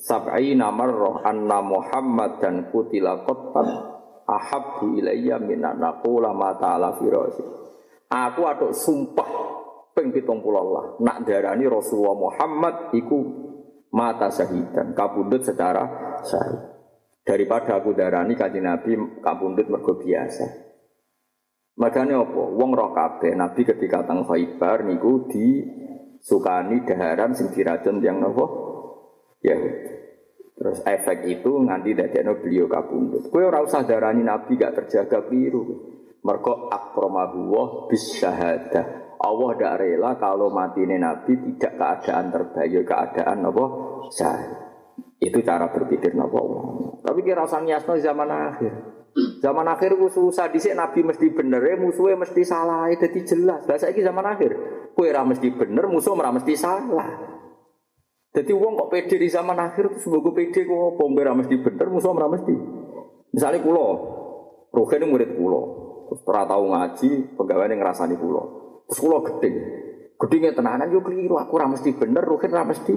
sab'ina marrah anna Muhammad dan kutila qattan ahabbu ilayya min naqula ma ta'ala firasi. Aku aduk sumpah ping 70 Allah nak darani Rasulullah Muhammad iku mata syahidan kabundut secara syahid. Daripada aku darani kanjeng Nabi kabundut mergo biasa. Makanya apa? Wong roh kabeh Nabi ketika tang Khaibar niku di sukani daharan sing diracun yang nopo? Ya. Terus efek itu nganti dadekno beliau kabundut. Kowe ora usah darani Nabi gak terjaga biru. Mergo akramahu wa bis syahadah. Allah tidak rela kalau matine Nabi tidak keadaan terbayu, keadaan apa? Syahid. Itu cara berpikir Nabi Tapi kira usah nyasno zaman akhir. Zaman akhir ku susah dhisik nabi mesti bener, ya musuhnya mesti salah, jadi jelas. Bahasa ini zaman akhir. Kue mesti bener, musuh ora mesti salah. Jadi uang kok pede di zaman akhir mbok pede kok ora mesti bener, musuh ora mesti. Misalnya kulo, Ruhin murid kulo, terus ora tahu ngaji, pegawai ngerasani kulo. Terus kulo gedeng. Gedengnya tenanan yo keliru, aku ora mesti bener, Ruhin ora mesti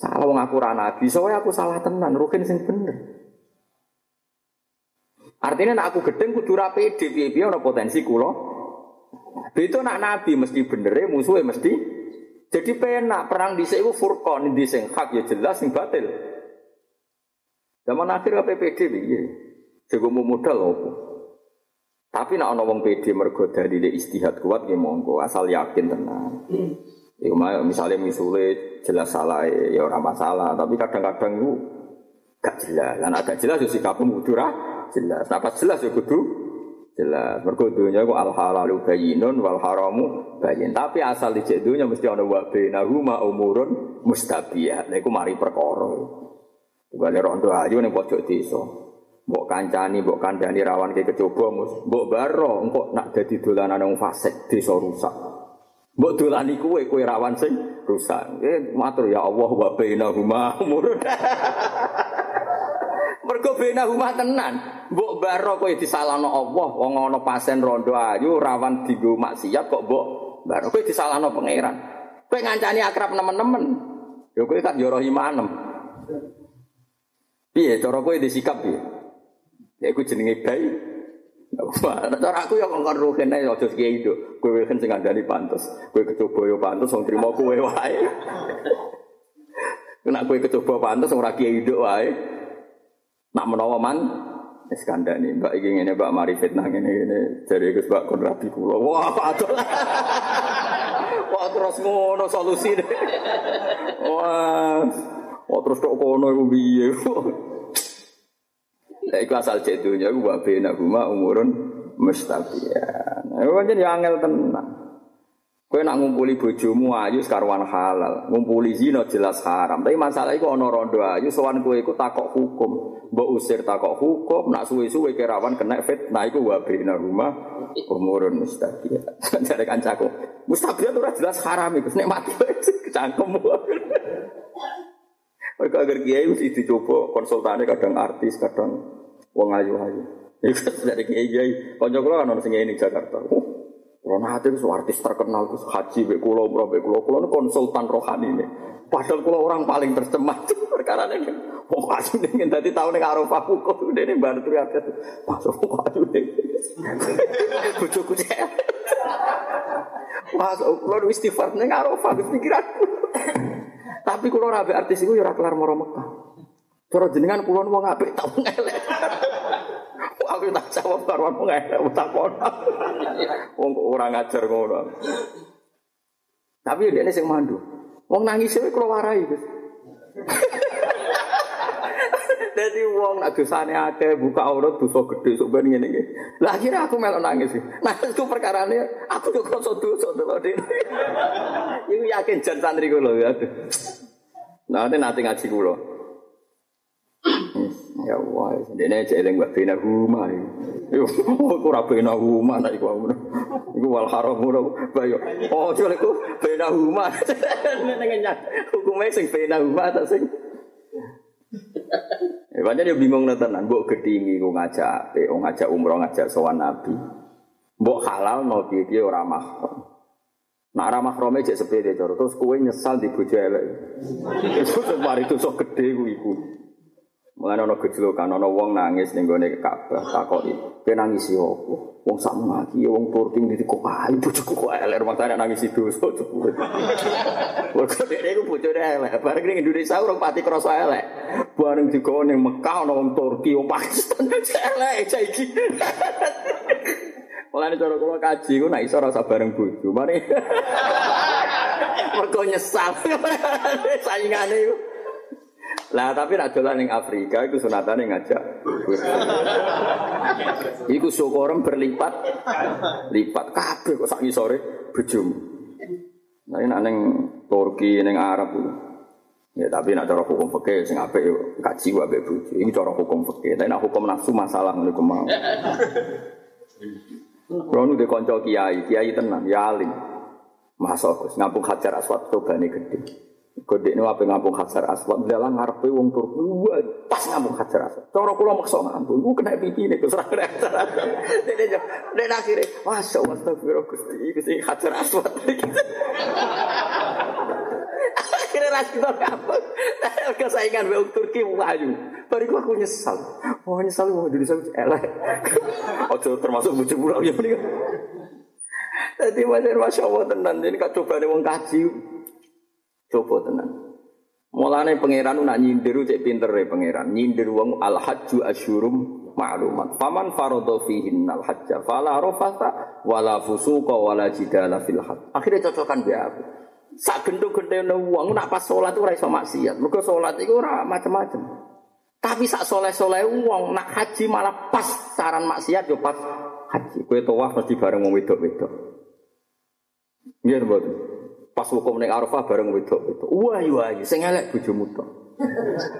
salah wong aku ora nabi, soalnya aku salah tenan, Ruhin sing bener. Artinya nak aku gedeng kudu ra pede piye-piye ana potensi kula. Itu nak nabi mesti bener musuhnya mesti jadi penak perang di iku furqan di sing hak ya jelas sing batil. Zaman akhir apa PD piye? Jago mau modal? Tapi nak ana wong PD mergo dalile istihad kuat ya monggo asal yakin tenang. Iku misalnya misule jelas salah ya ora masalah, tapi kadang-kadang gak jelas. Lan agak jelas yo sikapmu kudu jelas. Nah pas jelas ya kudu jelas. Mergo dunya ku al halalu bayyinun wal haramu bayyin. Tapi asal dicek dunya mesti ana wa bainahuma umurun mustabiyah. Lha iku mari perkara. Bale rondo ayu ning pojok desa. Mbok kancani, mbok kandhani rawan ke kecoba, mbok baro engko nak dadi dolanan wong fasik desa rusak. Mbok dolani kuwe kowe rawan sing rusak. Eh matur ya Allah wa bainahuma umurun. Mergo bena rumah tenan. Mbok baro kowe disalahno Allah, wong ana pasen rondo ayu rawan dienggo maksiat kok mbok baro kowe disalahno pangeran. Kowe ngancani akrab nemen-nemen. Ya kowe kan yo imanem. Piye cara kowe disikap piye? Ya iku jenenge bayi. Cara aku ya ngongkon ruhen ae aja kiai itu. Kowe kan sing ngandani pantes. Kowe kecoba yo pantes wong trimo kowe wae. Nek kowe kecoba pantes ora kiai nduk wae. Nak menawa man wis kandhani Mbak iki ngene Mbak mari fitnah ngene ngene jare Gus Mbak kon rabi kula. Wah, aduh. Wah, terus ngono solusi. Wah. Wah, terus kok kono iku piye? Lah iku asal cedunya iku wa bena huma umurun mustafiyan. Iku jadi angel tenang. Kowe nak ngumpuli bojomu ayu sekaruan halal, ngumpuli zina jelas haram. Tapi masalah iku ana rondo ayu sowan kowe iku takok hukum. Mbok usir takok hukum, nak suwe-suwe kerawan kena fitnah iku wa bina rumah umurun mustaqiyah. Jare kancaku, mustaqiyah ora jelas haram iku, nek mati kecangkem. Mereka agar kiai mesti dicoba konsultasi kadang artis, kadang wong ayu-ayu. Iku dari kiai kiai, kanca kula kan ono sing ini Jakarta. Ronaldo itu artis terkenal, terus haji, be kulo, umroh, be kulo, kulo konsultan rohani ini. Padahal kulo orang paling tercemar perkara ini. Wong kasu dengan tadi tahu nih kok udah nih baru tuh ya masuk wong kasu nih. Bujuk cek. Masuk kulo istighfar nih Arafah pikiranku. Tapi kulo rabe artis itu ya kelar moro Mekah. Cara jenengan kulo wong apik tak ngelek. Aku tak jawab karuan wong elek tak kono. Wong ora ngajar ngono. Tapi dia ini sing mandu. Wong nangis itu kalau warai Gus. Jadi wong nak dosane akeh buka aurat dosa gede sok ben ngene iki. Lah akhirnya aku melok nangis sih. Nangis ku perkarane aku yo krasa dosa to Dik. Iku yakin jan santri kula ya. Nah, nanti ngaji kula. Ya Allah, dene cek eling mbak bina huma. Yo, aku ora bina huma nek iku. Iku wal haram ngono. Bayo. Oh, jare iku bina huma. Nek nyat. Hukume sing bina huma ta sing Ya, Banyak dia bingung nih tenan, mbok gedingi ku ngajak, eh, ngajak umroh, ngajak sowan nabi. Mbok halal no piye piye ora mahram. Nak ora mahrame cek sepede cara, terus kowe nyesal di bojo elek. Itu mari dosa gedhe ku iku. Mulane ana gejlokan ana wong nangis ning gone Ka'bah takoki, "Kowe nangis opo?" Wong sak mati wong Turki ndi kok ae bojoku kok elek rumah tangga nangis dosa jebule. Mergo dhekne iku bojone elek, bareng ning Indonesia urung pati krasa elek. Bareng digawa ning Mekah ana wong Turki, wong Pakistan elek saiki. Mulane cara kula kaji ku nek iso rasa bareng bojo. Mari. Mergo nyesal. Saingane iku. Lah tapi nak dolan ning Afrika iku sunatane ngajak. iku syukurem berlipat lipat kabeh kok sak ngisore bojomu. Nah nek ning Turki ning Arab iku. Ya tapi nak cara hukum fikih sing apik kaji ku ambek bojo. Iki cara hukum fikih. Tapi nak hukum nafsu masalah ngono mau. Kalau nu kanca kiai, kiai tenan, ya alim. Masa Gus ngapung hajar aswad tobane gede. Gede ini apa ngapung hajar aswad dalam ngarepe wong Turki wah pas ngapung hajar aswad. Cara kula maksa ngapung, iku kena pipi nek Gus ra kena hajar aswad. Dene yo nek akhire masya Allah astagfirullah iki sing hajar aswad. Akhirnya ras kita ngapung. Kesaingan wong Turki wayu. Bariku aku nyesal. Wah nyesal wong Indonesia elek. Ojo termasuk bojo pulau ya mending. Dadi wajar masya Allah tenan ini kak coba wong kaji. Coba tenan. Mulane pangeran nak nyindir cek pinter ya pangeran. Nyindir wong al hajju asyurum ma'lumat. Faman faradha fihin al hajja fala rafata wala fusuqa wala jidala fil. Akhirnya cocokan dia aku. Sak gendho-gendhone wong nak pas salat ora iso maksiat. Mergo salat iku ora macam-macam. Tapi sak soleh-soleh wong nak haji malah pas saran maksiat yo haji. Kowe tawaf mesti bareng wong wedok-wedok. Nggih mboten. Pas hukum ning Arafah bareng wedok-wedok. Wah yo ayu sing elek bojomu tok.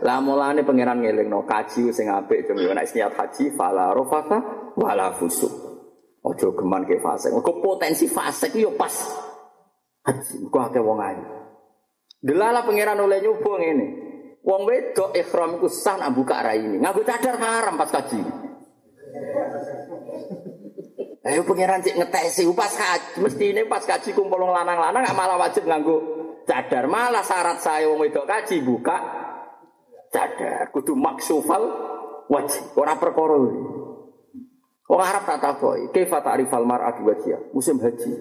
Lah mulane pangeran ngelingno kaji sing apik jeng yo nek niat haji fala rafata wala fusuk. Ojo geman ke fase. Mergo potensi fase ku yo pas haji. Kok akeh wong ayu. Delala pangeran oleh nyoba ngene. Wong wedok ikhram iku sah nak buka raine. Nganggo cadar haram pas kaji. Ayo pangeran cek ngetesi pas kaji, mesti ini pas kaji kumpul lanang-lanang gak malah wajib nganggo cadar. Malah syarat saya wong wedok kaji buka cadar. Kudu maksufal wajib. Ora perkara. Wong Arab tak takoki, kaifa ta'rifal mar'atu wajhiha? Musim haji.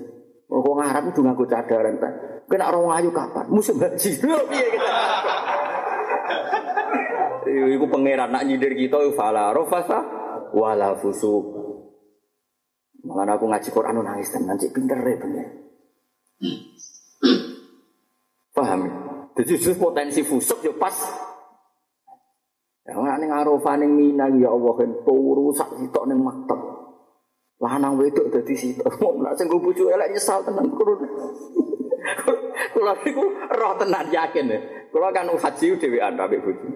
Wong Arab kudu nganggo cadar ente. Kena orang ayu kapan? Musim haji. Iku pangeran nak nyindir kita fala rafasa wala fusuk. Malah aku ngaji Quran nangis tenan cek pinter ya bener. Paham? Jadi justru potensi fusuk ya pas. Ya ora ning Arafah ning Mina ya Allah kan turu sak sitok ning maktab. Lanang wedok dadi sitok. Mau nak sing bojo elek nyesal tenan kurun. Kula niku roh tenan yakin ya. Kula kan haji dhewean ambek bojo.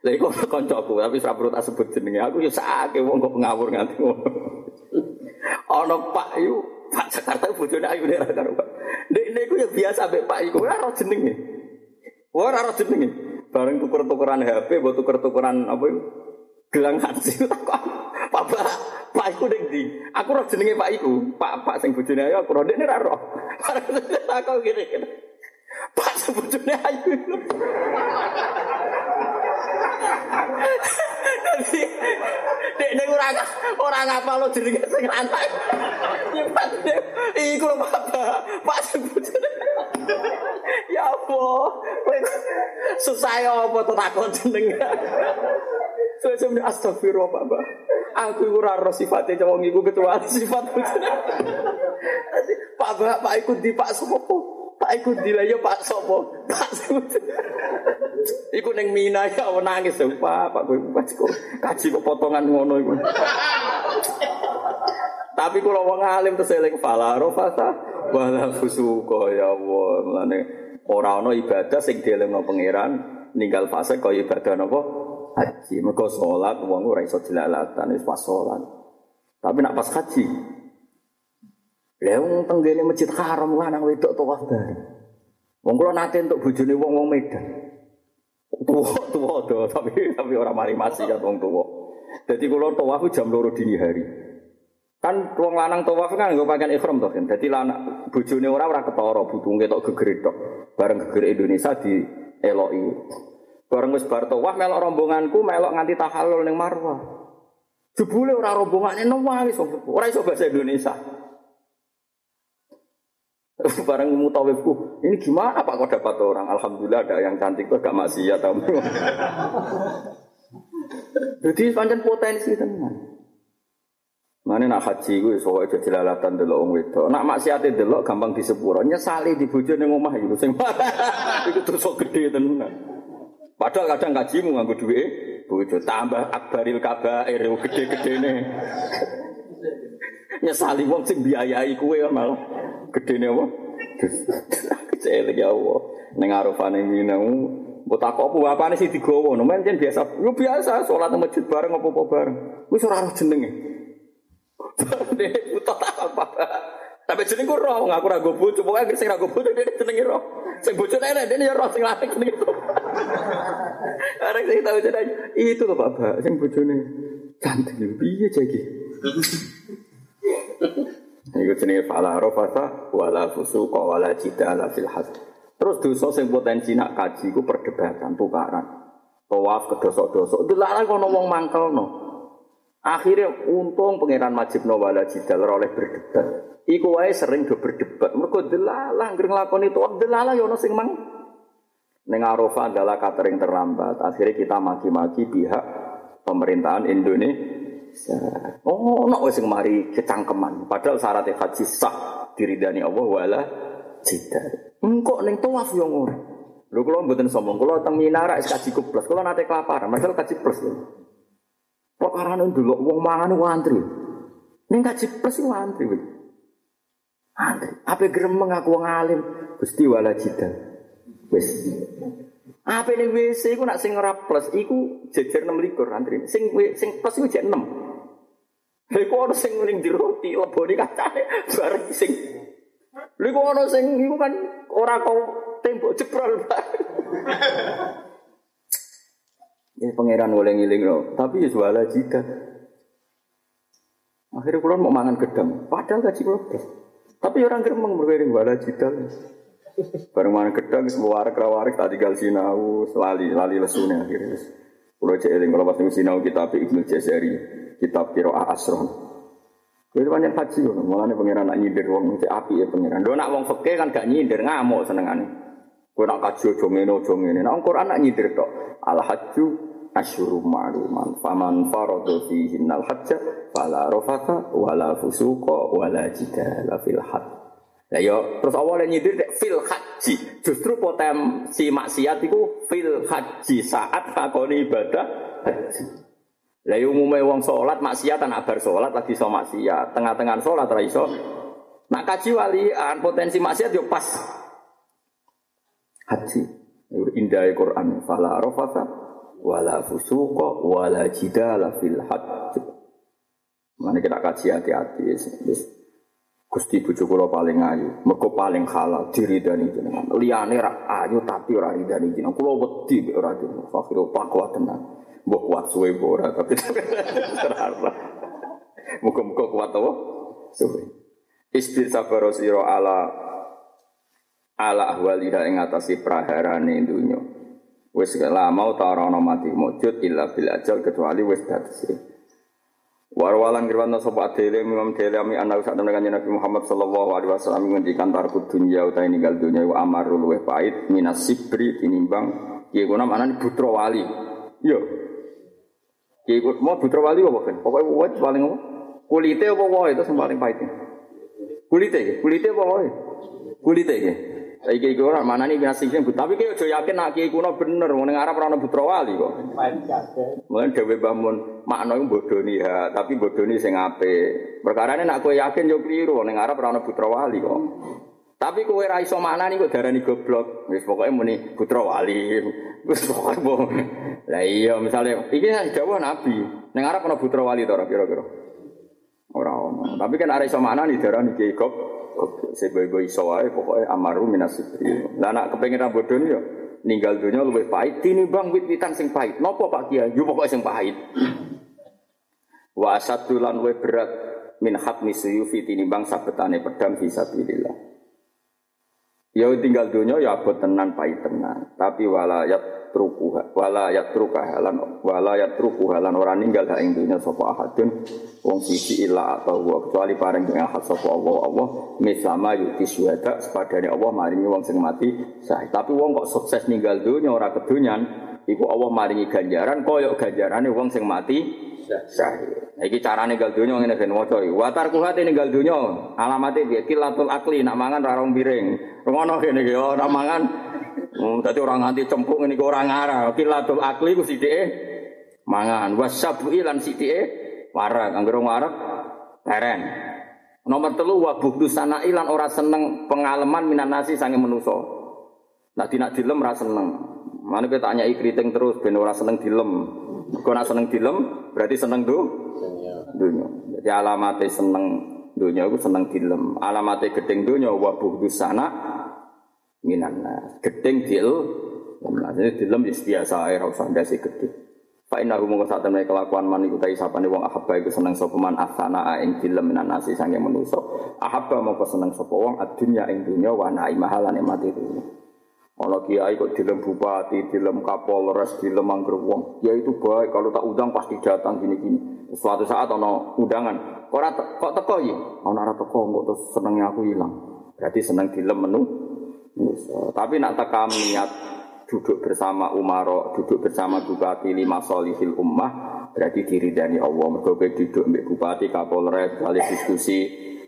Lha iku kancaku tapi ora perlu tak sebut jenenge. Aku yo sakake wong kok ngawur nganti ngono. Ana Pak yu, Pak Jakarta bojone ayu nek ora karo. Nek niku ya biasa mbek Pak iku ora ora jenenge. Ora ora jenenge. Bareng tuker-tukeran HP, mbok tuker-tukeran apa itu? Gelang haji takon. Pak Pak, Pak iku ning ndi? Aku ora jenenge Pak iku. Pak Pak sing bojone ayu aku ora ndekne ora roh. Takon gini. Pak sebojone ayu. Dadi dek nek ora ora ngapa lo jenenge sing lanang. Iku lho Pak. Pak sebutane. Ya Allah. Susah ya apa to takon jeneng. Saya sebenarnya astagfirullah Pak. Pak. Aku ora roh sifatnya wong iku kecuali sifat. Pak Pak ikut di Pak Sopo. Pak ikut di lah ya Pak Sopo. Pak Iku neng Mina ya nangis ya Pak, Pak gue kaji kok potongan ngono iku. Tapi kalau wong alim terus eling fala rofasa wala fusuka ya Allah. Mulane ora ana ibadah sing dielingno pangeran ninggal fase kaya ibadah napa Haji. Mergo salat wong ora iso jelalatan wis pas salat. Tapi nak pas haji Wong tenggene Masjid Haram lanang wedok tawaf bareng. Wong kula nate untuk bojone wong-wong Medan. Tua-tua do, tapi tapi orang mari masih ya wong tua. Jadi kalau tawaf jam loro dini hari. Kan wong lanang tawaf kan nggak pakaian ikhram toh kan. Jadi lanang bojone ora ora ketara butung ketok geger tok. Bareng geger Indonesia di eloki. Bareng wis bar tawaf melok rombonganku melok nganti tahallul ning Marwah. Jebule ora rombongane nangis ora iso bahasa Indonesia. Barang mutawifku, ini gimana Pak kok dapat orang? Alhamdulillah ada yang cantik kok gak maksiat. Jadi pancen potensi teman. Mana nak haji gue soal aja jelalatan dulu orang itu. Nak maksiat dulu gampang disepuro. Nyesali di bujur yang rumah itu. Sing itu terus gede tenan. Padahal kadang kajimu nganggo duit bojo tambah akbaril kabair gede-gede nih. Nyesali wong sing biayai kue malah gede nih apa? Kecil ya. Neng arafane minau. Mbok takok apa bapane sih digowo, jen biasa. Yo biasa salat masjid bareng apa-apa bareng. Wis ora roh jenenge. Dek buta apa. Tapi jeneng ku roh, ngaku ra go bojo, pokoke sing ra go bojo dene jenenge roh. Sing bojone enak dene ya roh sing lanang jenenge roh. Arek sing tau jenenge itu lho Pak, sing bojone cantik piye jagi. Iku jenenge fala rafasa wala fusuqa wala jidala fil hajj. Terus dosa sing potensi nak kaji ku perdebatan tukaran. Tawaf kedosok-dosok. Delalah kono wong mangkelno. Akhirnya untung pangeran Majibno wala jidal oleh berdebat. Iku wae sering do berdebat. Mergo delalah ngreng lakoni tawaf delalah ya ono sing mang Neng Arafah adalah catering terlambat. Akhirnya kita maki-maki pihak pemerintahan Indonesia Oh, no wis mari kecangkeman. Padahal syaratnya haji sah diridani Allah wala jidar. Engkok ning tawaf yo ngono. Lho kula mboten sombong, kula teng Minara wis kaji plus. Kula nate kelaparan, padahal kaji plus lho. Perkarane ndelok wong mangan antri. Ning kaji plus iku antri. Antri. Ape gremeng aku wong alim, Gusti wala jidar. Wis. Apa ning WC iku nak sing ora plus iku jejer 6 likur antri. Sing sing plus iku jek 6. Iku ana sing ning di roti lebone kacane bareng sing. Lha iku ana sing iku kan ora kau tembok jebrol. Ini pangeran boleh ngiling loh, tapi ya jualan jika. Akhirnya kulon mau mangan gedang, padahal gaji plus. Tapi orang geremeng berwiring wala jidal. Bareng mana gedang semua warak rawarik tak tinggal sinau, lali lali lesune akhirnya. Kulo cek eling kalau pas sinau kitab Ibnu Jazari, kitab Qiraah Asron. Itu banyak haji malah nih pangeran nak nyindir wong cek api ya pangeran. Do nak wong fakir kan gak nyindir ngamuk senengane. Kau nak kaji ojo ngene ojo ngene. Nak Quran nak nyindir tok. Al haju asyuru ma'luman faman faradu fihi al hajja fala rafata wala fusuqa wala jidala fil hajj Lah yo terus awalnya nyindir dek fil haji. Justru potensi maksiat itu fil haji saat lakoni ibadah haji. Lah yo umumnya wong sholat maksiat anak bar sholat lagi so maksiat. Tengah-tengah sholat ra iso. Nak kaji walian potensi maksiat yo pas haji. Indah Quran fala rafata wala fusuqa wala jidala fil haji. Mana kita kaji hati-hati. Gusti bojo kula paling ayu, mergo paling halal diridani jenengan. Liyane ra ayu tapi ora ridani jenengan. Kula wedi ora jenengan. Fakir kuat tenan. Mbok kuat suwe ora tapi terarah. Muga-muga kuat apa? Suwe. Isbir sabar sira ala ala ahwalina ing atasi praharane dunya. Wis lama ta ora ana mati mujud illa bil ajal kecuali wis dadi Warwalan kirwana sapa adele Imam Dele ami anak sak temen Nabi Muhammad sallallahu alaihi wasallam ngendikan tarku dunya utahe ninggal dunya wa amarul luweh pait minas sibri tinimbang kiye kuna manane putra wali. Yo. Kiye mau putra wali apa kan? Pokoke wae paling apa? Kulite apa wae itu sing paling pahit. Kulite, kulite apa wae? Kulite iki. Saiki iki ora manani binasing tapi ki aja yakin nak kiai kuno bener wong ning Arab ora ono putra wali kok. Mulane dhewe Mbah Mun makna iku bodoni ha, tapi bodoni sing apik. Perkarane nak kowe yakin yo kliru ning Arab ora ono putra wali kok. Tapi kowe ra iso maknani kok darani goblok. Wis pokoke muni putra wali. Wis pokoke. Lah iya misale iki dawuh Nabi. Ning arep ana putra wali to kira-kira. Ora ono. Tapi kan arek iso maknani darani ki gob. Sebe-be iso wae pokoke amaru minasibri. Lah nek kepengin ra bodho yo ninggal dunia luwih pahit tinimbang wit-witan sing pahit. Napa Pak Kiai? Yo pokoke sing pahit. Wa asadulan luwih berat min hatmi suyufi tinimbang sabetane pedang fisabilillah. Ya tinggal dunia ya abot tenan pahit tenan. Tapi walayat trukuha, walayat trukahalan, walayat trukuhalan orang ninggal ha ing dunia sapa ahadun wong sisi illa atau wa kecuali pareng dengan hak sapa Allah Allah mislama yuti syuhada sepadane Allah maringi wong sing mati sah. Tapi wong kok sukses ninggal dunia ora kedunyan, iku Allah maringi ganjaran koyok ganjarane wong sing mati syahid. Nah, iki carane gal donya ngene ben maca iki. Wa tarkuhat ninggal donya alamate piye? Kilatul akli nak mangan ra rong piring. Ngono kene iki ora mangan. Hmm, dadi ora nganti cempuk ngene iki ora ngarah. Kilatul akli ku sithike mangan. Wasabu lan sithike warak. Anggere warak teren. Nomor telu wa buhdu sana ilan ora seneng pengalaman minan nasi sange menuso. Nak dilem ra seneng. Mana kita tanya ikriting terus ben ora seneng dilem. Kau nak seneng dilem, berarti seneng du dunia. Jadi alamatnya seneng dunia itu seneng dilem. Alamatnya gedeng dunia wabuh du sana minan Gedeng dil, jadi dilem ya biasa air usah ndasi gedeng. Pak Inna rumo saat temen kelakuan man iku tai sapane wong ahabba iku seneng sapa man asana ing dilem minan nasi sange manusa. Ahabba mongko seneng sapa wong adunya ing dunya wa naimahalan mati dunya. Ono kiai kok dilem bupati, dilem kapolres, dilem angger wong. Ya itu baik kalau tak udang pasti datang gini-gini. Suatu saat ono undangan. Kok te kok teko ya? Ono ora teko kok terus senengnya aku hilang. Berarti seneng dilem menu. Tapi nak tekam niat duduk bersama Umaro, duduk bersama bupati lima solihil ummah, berarti diri dari Allah. Mergo duduk mbek bupati, kapolres, kali diskusi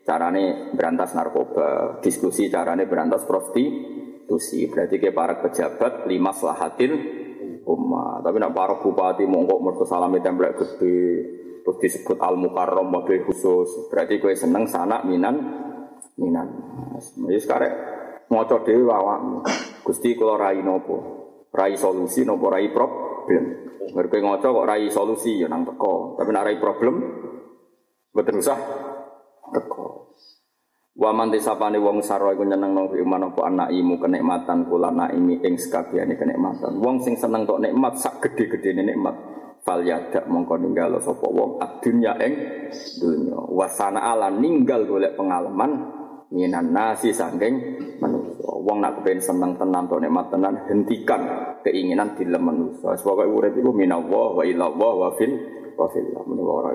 carane berantas narkoba, diskusi carane berantas prosti, konstitusi. Berarti ke para pejabat lima selahatin umat. Tapi nak para bupati mongkok mereka salami templek gede terus disebut al mukarrom mobil khusus. Berarti kue seneng sana minan minan. Jadi sekarang ngoco dewi awak. Gusti kalau rai nopo, rai solusi nopo rai problem. Mereka ngoco kok rai solusi ya nang teko. Tapi nak rai problem, betul usah teko. Wa man disapane wong sarwa iku nyeneng nang iman apa imu kenikmatan kula naimi ing sekabehane kenikmatan. Wong sing seneng tok nikmat sak gedhe-gedhene nikmat. Fal yada mongko ninggal sapa wong adunya ing dunya. Wasana ala ninggal golek pengalaman minan nasi sangking manusia. Wong nak kepen seneng tenan tok nikmat tenan hentikan keinginan dilem manusia. Sebab urip iku minallah wa ilallah wa fil wa fil. Menawa ora